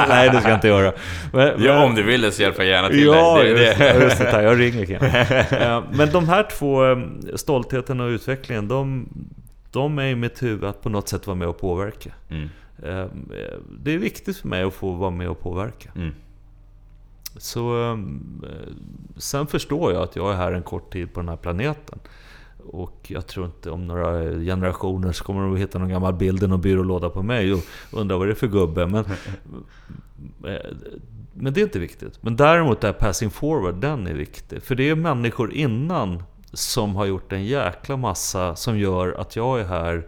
nej det ska jag inte göra. Men, ja, om du vill så hjälper jag gärna till ja, dig. Det, det. Just det, jag ringer igen. Men de här två, um, stoltheten och utvecklingen, de, de är i mitt huvud att på något sätt vara med och påverka. Mm. Ehm, det är viktigt för mig att få vara med och påverka. Mm. Så ehm, Sen förstår jag att jag är här en kort tid på den här planeten. Och jag tror inte om några generationer så kommer de att hitta någon gammal bild i någon byrålåda på mig och undra vad det är för gubbe. Men, eh, men det är inte viktigt. Men däremot är passing forward, den är viktig. För det är människor innan som har gjort en jäkla massa som gör att jag är här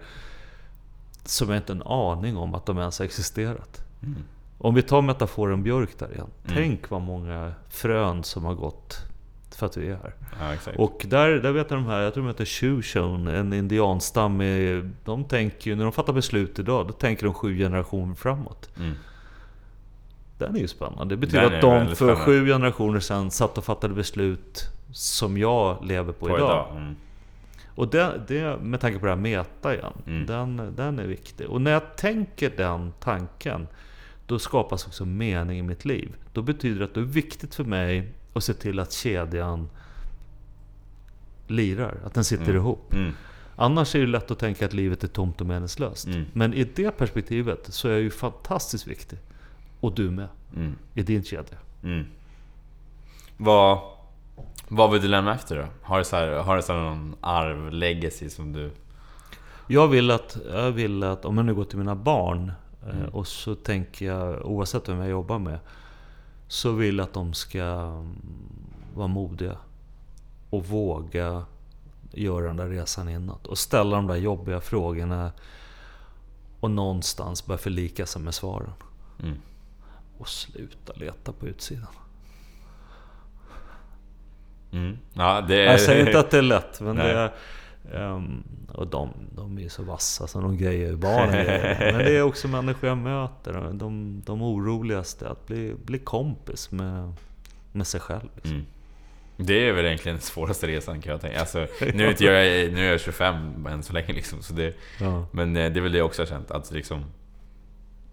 som jag inte har en aning om att de ens har existerat. Mm. Om vi tar metaforen björk där igen. Mm. Tänk vad många frön som har gått för att vi är här. Ja, och där, där vet jag de här, jag tror de heter Shoshone, en indianstam. De tänker när de fattar beslut idag, då tänker de sju generationer framåt. Mm. Den är ju spännande. Det betyder att de för spännande. sju generationer sedan satt och fattade beslut som jag lever på, på idag. idag. Mm. Och det, det, med tanke på det här meta igen, mm. den, den är viktig. Och när jag tänker den tanken, då skapas också mening i mitt liv. Då betyder det att det är viktigt för mig att se till att kedjan lirar, att den sitter mm. ihop. Mm. Annars är det lätt att tänka att livet är tomt och meningslöst. Mm. Men i det perspektivet så är jag ju fantastiskt viktig. Och du med. Mm. I din kedja. Mm. Vad, vad vill du lämna efter då? Har du, så här, har du så någon arv, legacy som du... Jag vill att, jag vill att om jag nu går till mina barn eh, mm. och så tänker jag, oavsett vem jag jobbar med, så vill jag att de ska mm, vara modiga. Och våga göra den där resan inåt. Och ställa de där jobbiga frågorna. Och någonstans börja förlika sig med svaren. Mm. Och sluta leta på utsidan. Mm. Ja, det. Jag säger inte att det är lätt, men det är... Um, och de, de är ju så vassa så de grejer ju barnen Men det är också människor jag möter. De, de oroligaste, att bli, bli kompis med, med sig själv. Liksom. Mm. Det är väl egentligen den svåraste resan kan jag tänka. Alltså, nu, är jag, nu är jag 25 än så länge liksom, så det, ja. Men eh, det är väl det jag också har känt. Att liksom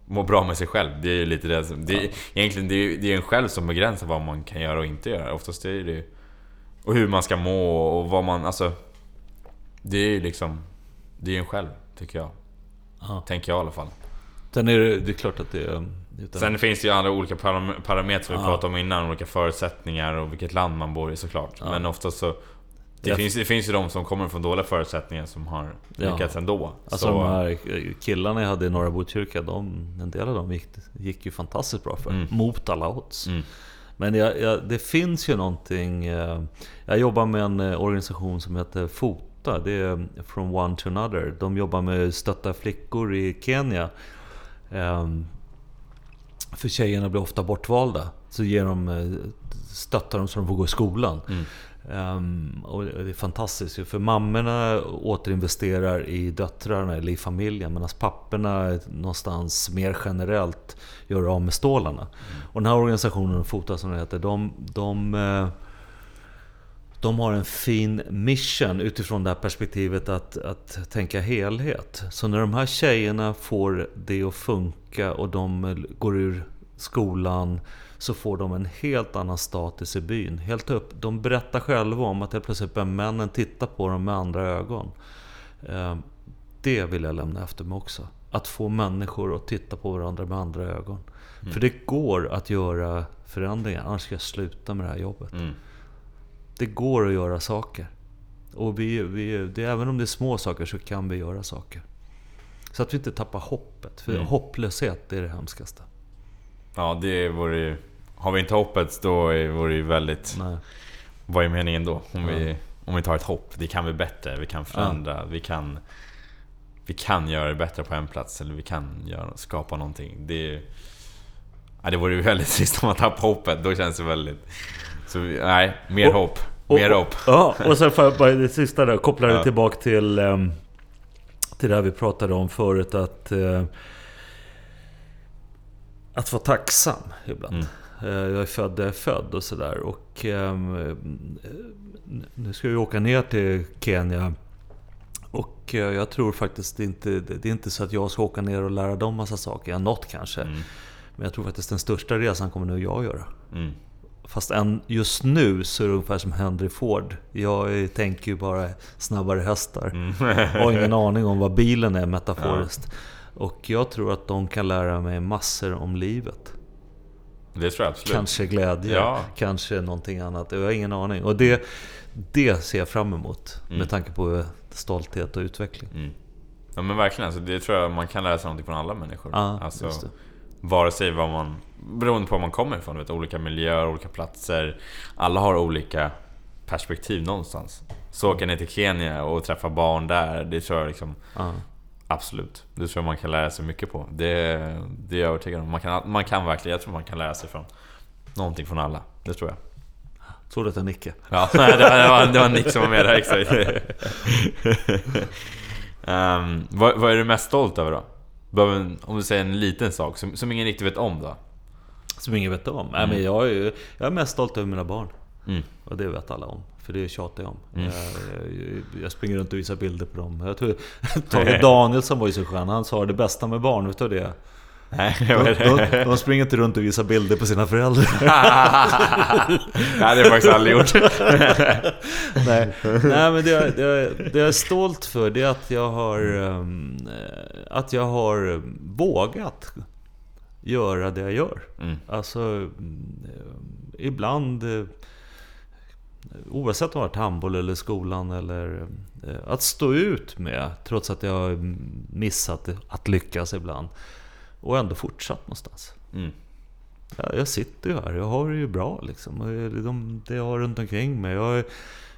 må bra med sig själv. Det är ju lite det som... Det ja. Egentligen det är, det är en själv som begränsar vad man kan göra och inte göra. Oftast är det Och hur man ska må och vad man... Alltså... Det är ju liksom... Det är en själv, tycker jag. Ja. Tänker jag i alla fall. Sen är det, det är klart att det är... Utan... Sen finns det ju andra olika parametrar som vi pratade om innan. Olika förutsättningar och vilket land man bor i såklart. Ja. Men oftast så... Det, finns, det finns ju de som kommer från dåliga förutsättningar som har lyckats ja. ändå. Alltså så... de här killarna jag hade i Norra Botkyrka, de, en del av dem gick, gick ju fantastiskt bra för. Mm. Mot alla odds. Mm. Men jag, jag, det finns ju någonting... Eh, jag jobbar med en eh, organisation som heter FOTA. Det är eh, From One to Another. De jobbar med att stötta flickor i Kenya. Ehm, för tjejerna blir ofta bortvalda. Så ger de, stöttar de så de får gå i skolan. Mm. Um, och det är fantastiskt. För mammorna återinvesterar i döttrarna eller i familjen. Medan papporna någonstans mer generellt gör av med stålarna. Mm. Och den här organisationen, FOTA som den heter, de, de, eh, de har en fin mission utifrån det här perspektivet att, att tänka helhet. Så när de här tjejerna får det att funka och de går ur skolan så får de en helt annan status i byn. Helt upp. De berättar själva om att helt plötsligt börjar männen titta på dem med andra ögon. Eh, det vill jag lämna efter mig också. Att få människor att titta på varandra med andra ögon. Mm. För det går att göra förändringar, annars ska jag sluta med det här jobbet. Mm. Det går att göra saker. Och vi, vi, det, även om det är små saker så kan vi göra saker. Så att vi inte tappar hoppet. För mm. hopplöshet, är det hemskaste. Ja, det vore ju... Har vi inte hoppet då vore det ju väldigt... Nej. Vad är meningen då? Om, ja. vi, om vi tar ett hopp. Det kan vi bättre, vi kan förändra, ja. vi kan... Vi kan göra det bättre på en plats, eller vi kan göra, skapa någonting. Det, ja, det vore ju väldigt trist om man tappar hoppet. Då känns det väldigt... Så nej, mer och, hopp. Mer och, hopp. Ja, och sen får jag bara det sista där, koppla det ja. tillbaka till... Um, till det här vi pratade om förut att... Uh, att vara tacksam ibland. Mm. Uh, jag är född där jag är född och sådär. Och um, nu ska vi åka ner till Kenya. Och uh, jag tror faktiskt inte... Det är inte så att jag ska åka ner och lära dem massa saker. Ja, något kanske. Mm. Men jag tror faktiskt den största resan kommer nog jag göra. Mm. Fast än just nu så är det ungefär som Henry Ford. Jag tänker ju bara snabbare hästar. Mm. har ingen aning om vad bilen är metaforiskt. Ja. Och jag tror att de kan lära mig massor om livet. Det tror jag absolut. Kanske glädje, ja. kanske någonting annat. Jag har ingen aning. Och det, det ser jag fram emot. Mm. Med tanke på stolthet och utveckling. Mm. Ja men verkligen, alltså, det tror jag man kan lära sig någonting från alla människor. Ja, alltså, Vare sig vad man... Beroende på var man kommer ifrån. Vet, olika miljöer, olika platser. Alla har olika perspektiv någonstans. Så åka ner till Kenya och träffa barn där, det tror jag liksom... Ja. Absolut. Det tror jag man kan lära sig mycket på. Det, det är jag övertygad om. Man kan, man kan verkligen, jag tror man kan lära sig från någonting från alla. Det tror jag. Tror du att det är Nicke? Ja, det var, det var Nick som var med där, exakt. um, vad, vad är du mest stolt över då? Om du säger en liten sak som, som ingen riktigt vet om då? Som ingen vet om? Mm. Nej, men jag, är, jag är mest stolt över mina barn. Mm. Och det vet alla om, för det tjatar jag om. Mm. Jag, jag, springer runt och visar bilder på dem. Jag tror Tage Danielsson var ju så skön, han sa det bästa med barn, vet du det? Nej, de, de, de springer inte runt och visar bilder på sina föräldrar. Nej, det har jag faktiskt aldrig gjort. Nej. Nej, men det, det, det jag är stolt för det är att jag har, um, att jag har vågat göra det jag gör. Mm. Alltså, um, ibland uh, Oavsett om det varit handboll eller skolan eller uh, att stå ut med trots att jag har missat att lyckas ibland. Och ändå fortsatt någonstans. Mm. Ja, jag sitter ju här, jag har det ju bra liksom. De, det jag har runt omkring mig. Jag,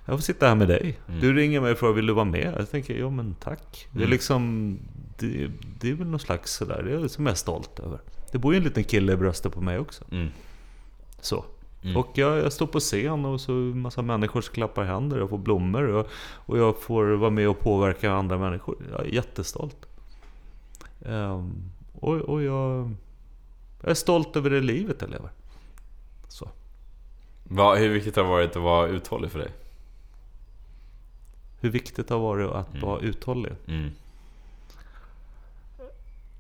jag får sitta här med dig. Mm. Du ringer mig och frågar, vill du vara med? Jag tänker, ja men tack. Mm. Det är mm. liksom, det, det, är väl någon slags sådär, det är som jag är stolt över. Det bor ju en liten kille i bröstet på mig också. Mm. Så. Mm. Och jag, jag, står på scen och så massa människor klappar händer, jag får blommor och, och jag får vara med och påverka andra människor. Jag är jättestolt. Um, och, och jag, jag är stolt över det livet jag lever. Så. Va, hur viktigt har det varit att vara uthållig för dig? Hur viktigt det har varit att mm. vara uthållig? Mm.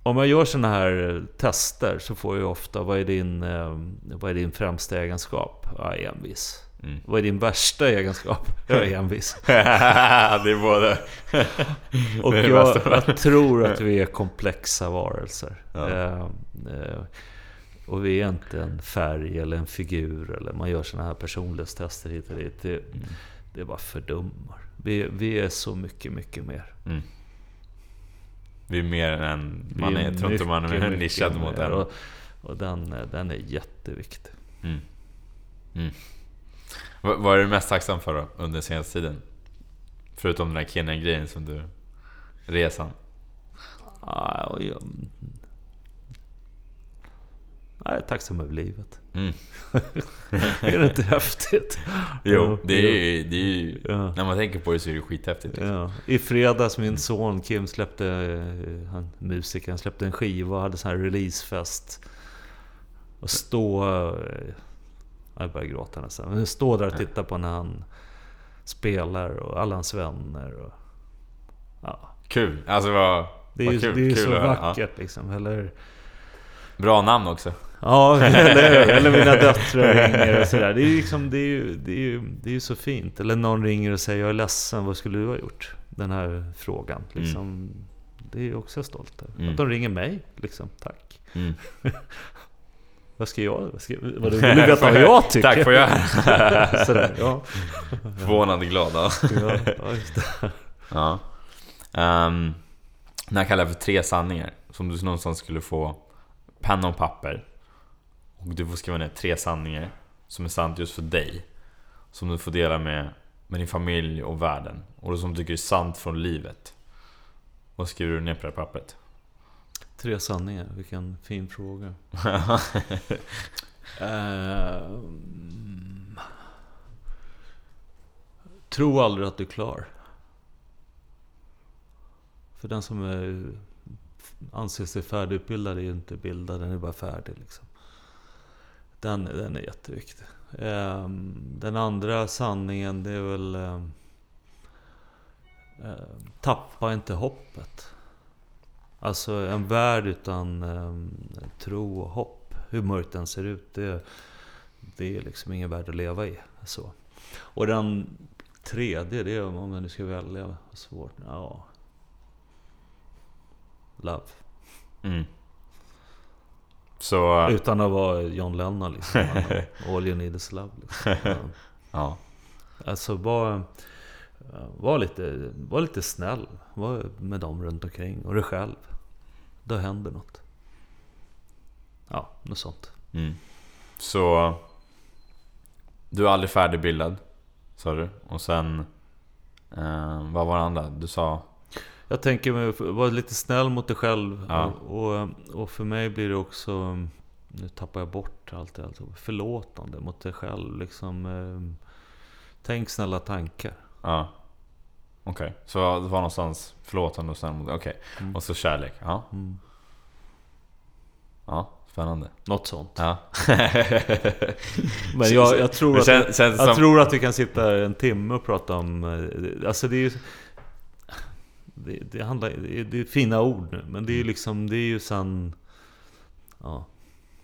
Om jag gör sådana här tester så får jag ofta, vad är din, eh, vad är din främsta egenskap? Ja, envis. Mm. Vad är din värsta egenskap? Jag är envis. det är både... och är jag, jag, tror att vi är komplexa varelser. Ja. Eh, eh, och vi är inte en färg eller en figur eller man gör sådana här personlighetstester hit och dit. Det, mm. det bara fördummar. Vi, vi är så mycket, mycket mer. Mm. Vi är mer än... Man är, jag tror inte man är nischad mot den. Och, och den, den är jätteviktig. Mm. Mm. Vad är du mest tacksam för då, under senaste tiden? Förutom den här Kenya-grejen som du... Resan? Ah, jag, jag är tacksam över livet. Mm. är det inte häftigt? Jo, det är, det är ju... Ja. När man tänker på det så är det skithäftigt. Liksom. Ja. I fredags, min son Kim släppte... Han, musikern släppte en skiva och hade sån här releasefest. Och stå... Jag börjar gråta nästan. Men stå där och titta på när han spelar och alla hans vänner. Och, ja. Kul! Alltså vad, det är ju kul, det är kul så vackert ja. liksom. Eller, Bra namn också. Ja, eller, eller mina döttrar ringer och sådär. Det är ju liksom, det är ju, det är ju, det är ju så fint. Eller någon ringer och säger jag är ledsen, vad skulle du ha gjort? Den här frågan. Liksom, mm. Det är ju också stolt över. Mm. Att de ringer mig, liksom. Tack. Mm. Vad ska jag... Vad ska, vad du vill veta vad jag tycker? Tack får jag. Sådär, ja. Förvånande glad. Ja, ja, ja. Um, den här kallar jag för tre sanningar. Som du någonstans skulle få penna och papper. Och du får skriva ner tre sanningar som är sant just för dig. Som du får dela med, med din familj och världen. Och som du tycker är sant från livet. Vad skriver du ner på det här pappret? Tre sanningar, vilken fin fråga. uh, tro aldrig att du är klar. För den som är, anser sig färdigutbildad är ju inte bildad, den är bara färdig. Liksom. Den, den är jätteviktig. Ehm, den andra sanningen, det är väl... Ehm, ehm, tappa inte hoppet. Alltså en värld utan tro och hopp, hur mörkt den ser ut, det, det är liksom ingen värld att leva i. Så. Och den tredje, det är om man nu ska välja, svårt, ja... Love. Mm. Så... Utan att vara John Lennon liksom. All you need is love. Liksom. Ja. ja. Alltså bara... Var lite, var lite snäll. Var med dem runt omkring och dig själv. Då händer något. Ja, något sånt. Mm. Så... Du är aldrig färdigbildad, sa du. Och sen... Eh, vad var det andra? Du sa... Jag tänker mig vara lite snäll mot dig själv. Ja. Och, och, för mig blir det också... Nu tappar jag bort allt det. Alltså, förlåtande mot dig själv. Liksom, eh, tänk snälla tankar. Ja. Okej, okay. så det var någonstans förlåtande och sen okej. Okay. Mm. Och så kärlek. Ja. Mm. Ja, spännande. Något sånt. Ja. Men jag, jag, tror, att, känns, känns jag som... tror att vi kan sitta en timme och prata om... Eh, alltså det är ju... Det, det, handlar, det, är, det är fina ord nu, men det är ju liksom... Det är ju sen... Ja.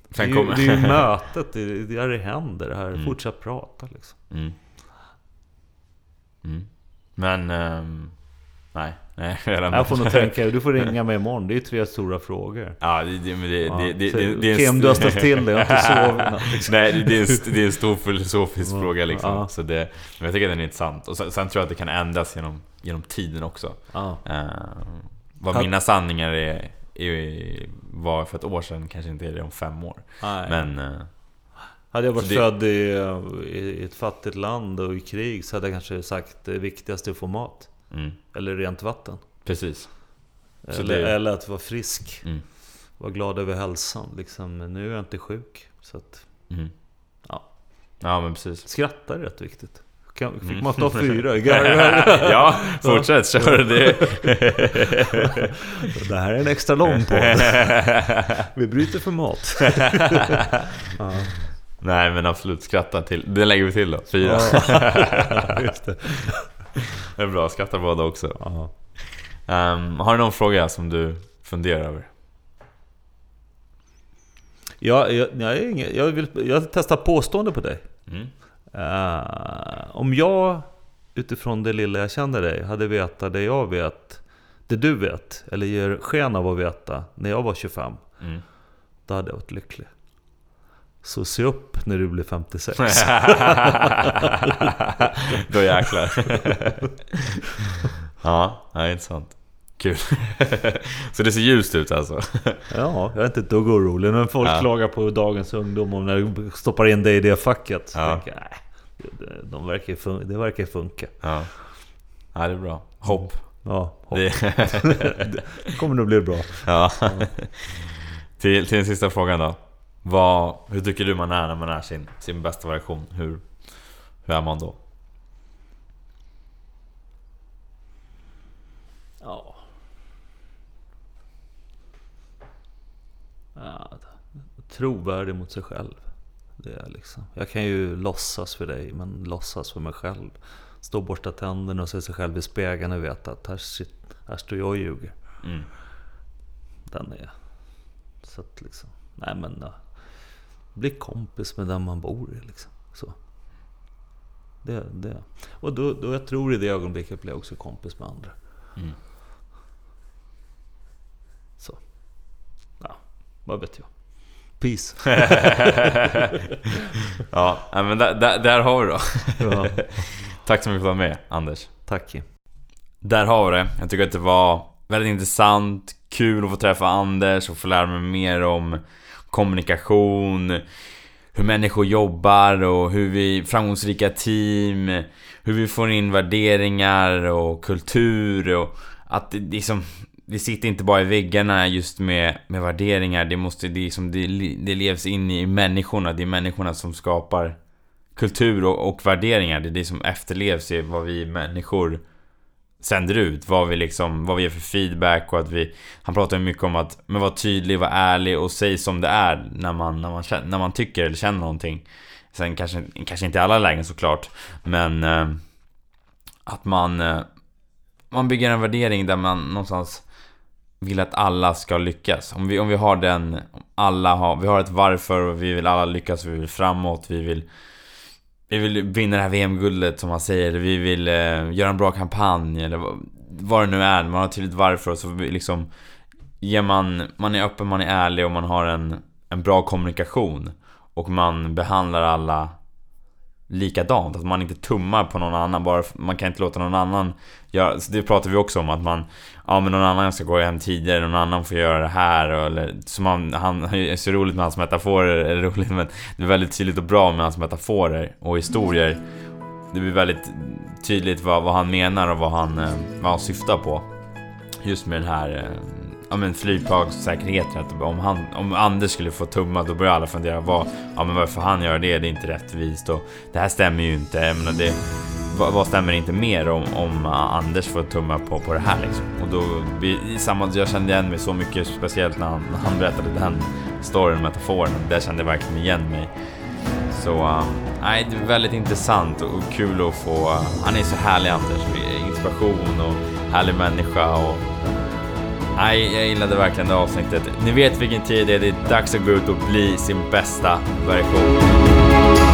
Det är, det är ju mötet, det är där det händer. Det här, mm. fortsätt prata liksom. Mm. Mm. Men... Um, nej. Nej, jag, jag får nog tänka, du får ringa mig imorgon. Det är tre stora frågor. Ja, det, det, det, ja. det, det, det, det Kim, du har ställt till det. Jag har inte sovit. Nej, det är, en, det är en stor filosofisk fråga liksom. Ja. Så det, men jag tycker att den är intressant. Och sen, sen, tror jag att det kan ändras genom, genom tiden också. Ja. Uh, vad mina sanningar är, är, var för ett år sedan kanske inte är det om fem år. Nej. Men... Uh, hade jag varit född i, i, ett fattigt land och i krig så hade jag kanske sagt det viktigaste är att få mat. Mm. Eller rent vatten. Precis. Eller, det... eller, att vara frisk. Mm. Vara glad över hälsan. Liksom. Nu är jag inte sjuk. Så att, mm. ja. ja, men precis. Skratta är rätt viktigt. Kan, fick mm. man ta fyra? ja, fortsätt kör det. det här är en extra lång podd. Vi bryter för mat. ja. Nej men absolut, skratta till. Det lägger vi till då. Fyra. Ja, det. är bra, skrattar båda också. Um, har du någon fråga som du funderar över? Ja, jag, jag, jag, vill, jag testar påstående på dig. Mm. Uh, om jag utifrån det lilla jag känner dig hade vetat det jag vet, det du vet, eller ger sken av att veta när jag var 25. Mm. Då hade jag varit lycklig. Så se upp när du blir 56. Då jäklar. ja, är intressant. Kul. Så det ser ljust ut alltså? ja, jag är inte ett dugg orolig. När folk ja. klagar på dagens ungdom och när de stoppar in dig i det facket. Så ja. tänker jag, nej, de verkar, det verkar funka. Ja. ja, det är bra. Hopp. Ja, hopp. Det, det kommer nog bli bra. Ja. till, till den sista frågan då. Vad, hur tycker du man är när man är sin, sin bästa version? Hur, hur är man då? Ja... ja trovärdig mot sig själv. Det är liksom. Jag kan ju låtsas för dig, men låtsas för mig själv. Stå och borsta tänderna och se sig själv i spegeln och veta att här, här står jag och ljuger. Mm. Den är... Så att liksom... Nej men... Bli kompis med den man bor i. Liksom. Så. Det, det. Och då, då jag tror i det ögonblicket blir jag också kompis med andra. Mm. Så. Ja, vad vet jag. Peace. ja, men där, där, där har vi då. ja. Tack så mycket för att du var med, Anders. Tack Kim. Där har vi det. Jag tycker att det var väldigt intressant, kul att få träffa Anders och få lära mig mer om kommunikation, hur människor jobbar och hur vi, framgångsrika team, hur vi får in värderingar och kultur och att det liksom det sitter inte bara i väggarna just med, med värderingar. Det, måste, det, liksom, det, det levs in i människorna. Det är människorna som skapar kultur och, och värderingar. Det är det som efterlevs i vad vi människor sänder ut. Vad vi liksom, vad vi ger för feedback och att vi... Han pratar ju mycket om att men vara tydlig, vara ärlig och säg som det är när man, när man, när man tycker eller känner någonting. Sen kanske, kanske inte i alla lägen såklart, men... Eh, att man... Eh, man bygger en värdering där man någonstans vill att alla ska lyckas. Om vi, om vi har den... Alla har... Vi har ett varför och vi vill alla lyckas, vi vill framåt, vi vill vi vill vinna det här VM-guldet som man säger, vi vill eh, göra en bra kampanj eller vad, vad det nu är. Man har tydligt varför och så liksom ger man, man är öppen, man är ärlig och man har en, en bra kommunikation. Och man behandlar alla likadant. Att man inte tummar på någon annan. Bara, man kan inte låta någon annan göra... Så det pratar vi också om att man... Ja men någon annan ska gå hem tidigare, någon annan får göra det här. Eller, så man, han är så roligt med hans metaforer, eller roligt men det är väldigt tydligt och bra med hans metaforer och historier. Det blir väldigt tydligt vad, vad han menar och vad han, eh, vad han syftar på. Just med den här eh, ja, men flygplanssäkerheten. Att om, han, om Anders skulle få tumma då börjar alla fundera vad, ja, men varför han gör det, det är inte rättvist och det här stämmer ju inte. Jag menar, det, vad, vad stämmer inte mer om, om Anders får tumma på, på det här liksom? Och då, i samma, jag kände igen mig så mycket, speciellt när han, när han berättade den storyn, metaforen. Där kände jag verkligen igen mig. Så nej, nej, det är väldigt intressant och kul att få... Uh, han är så härlig Anders, inspiration och härlig människa och... Nej, jag gillade verkligen det avsnittet. Ni vet vilken tid det är, det är dags att gå ut och bli sin bästa version.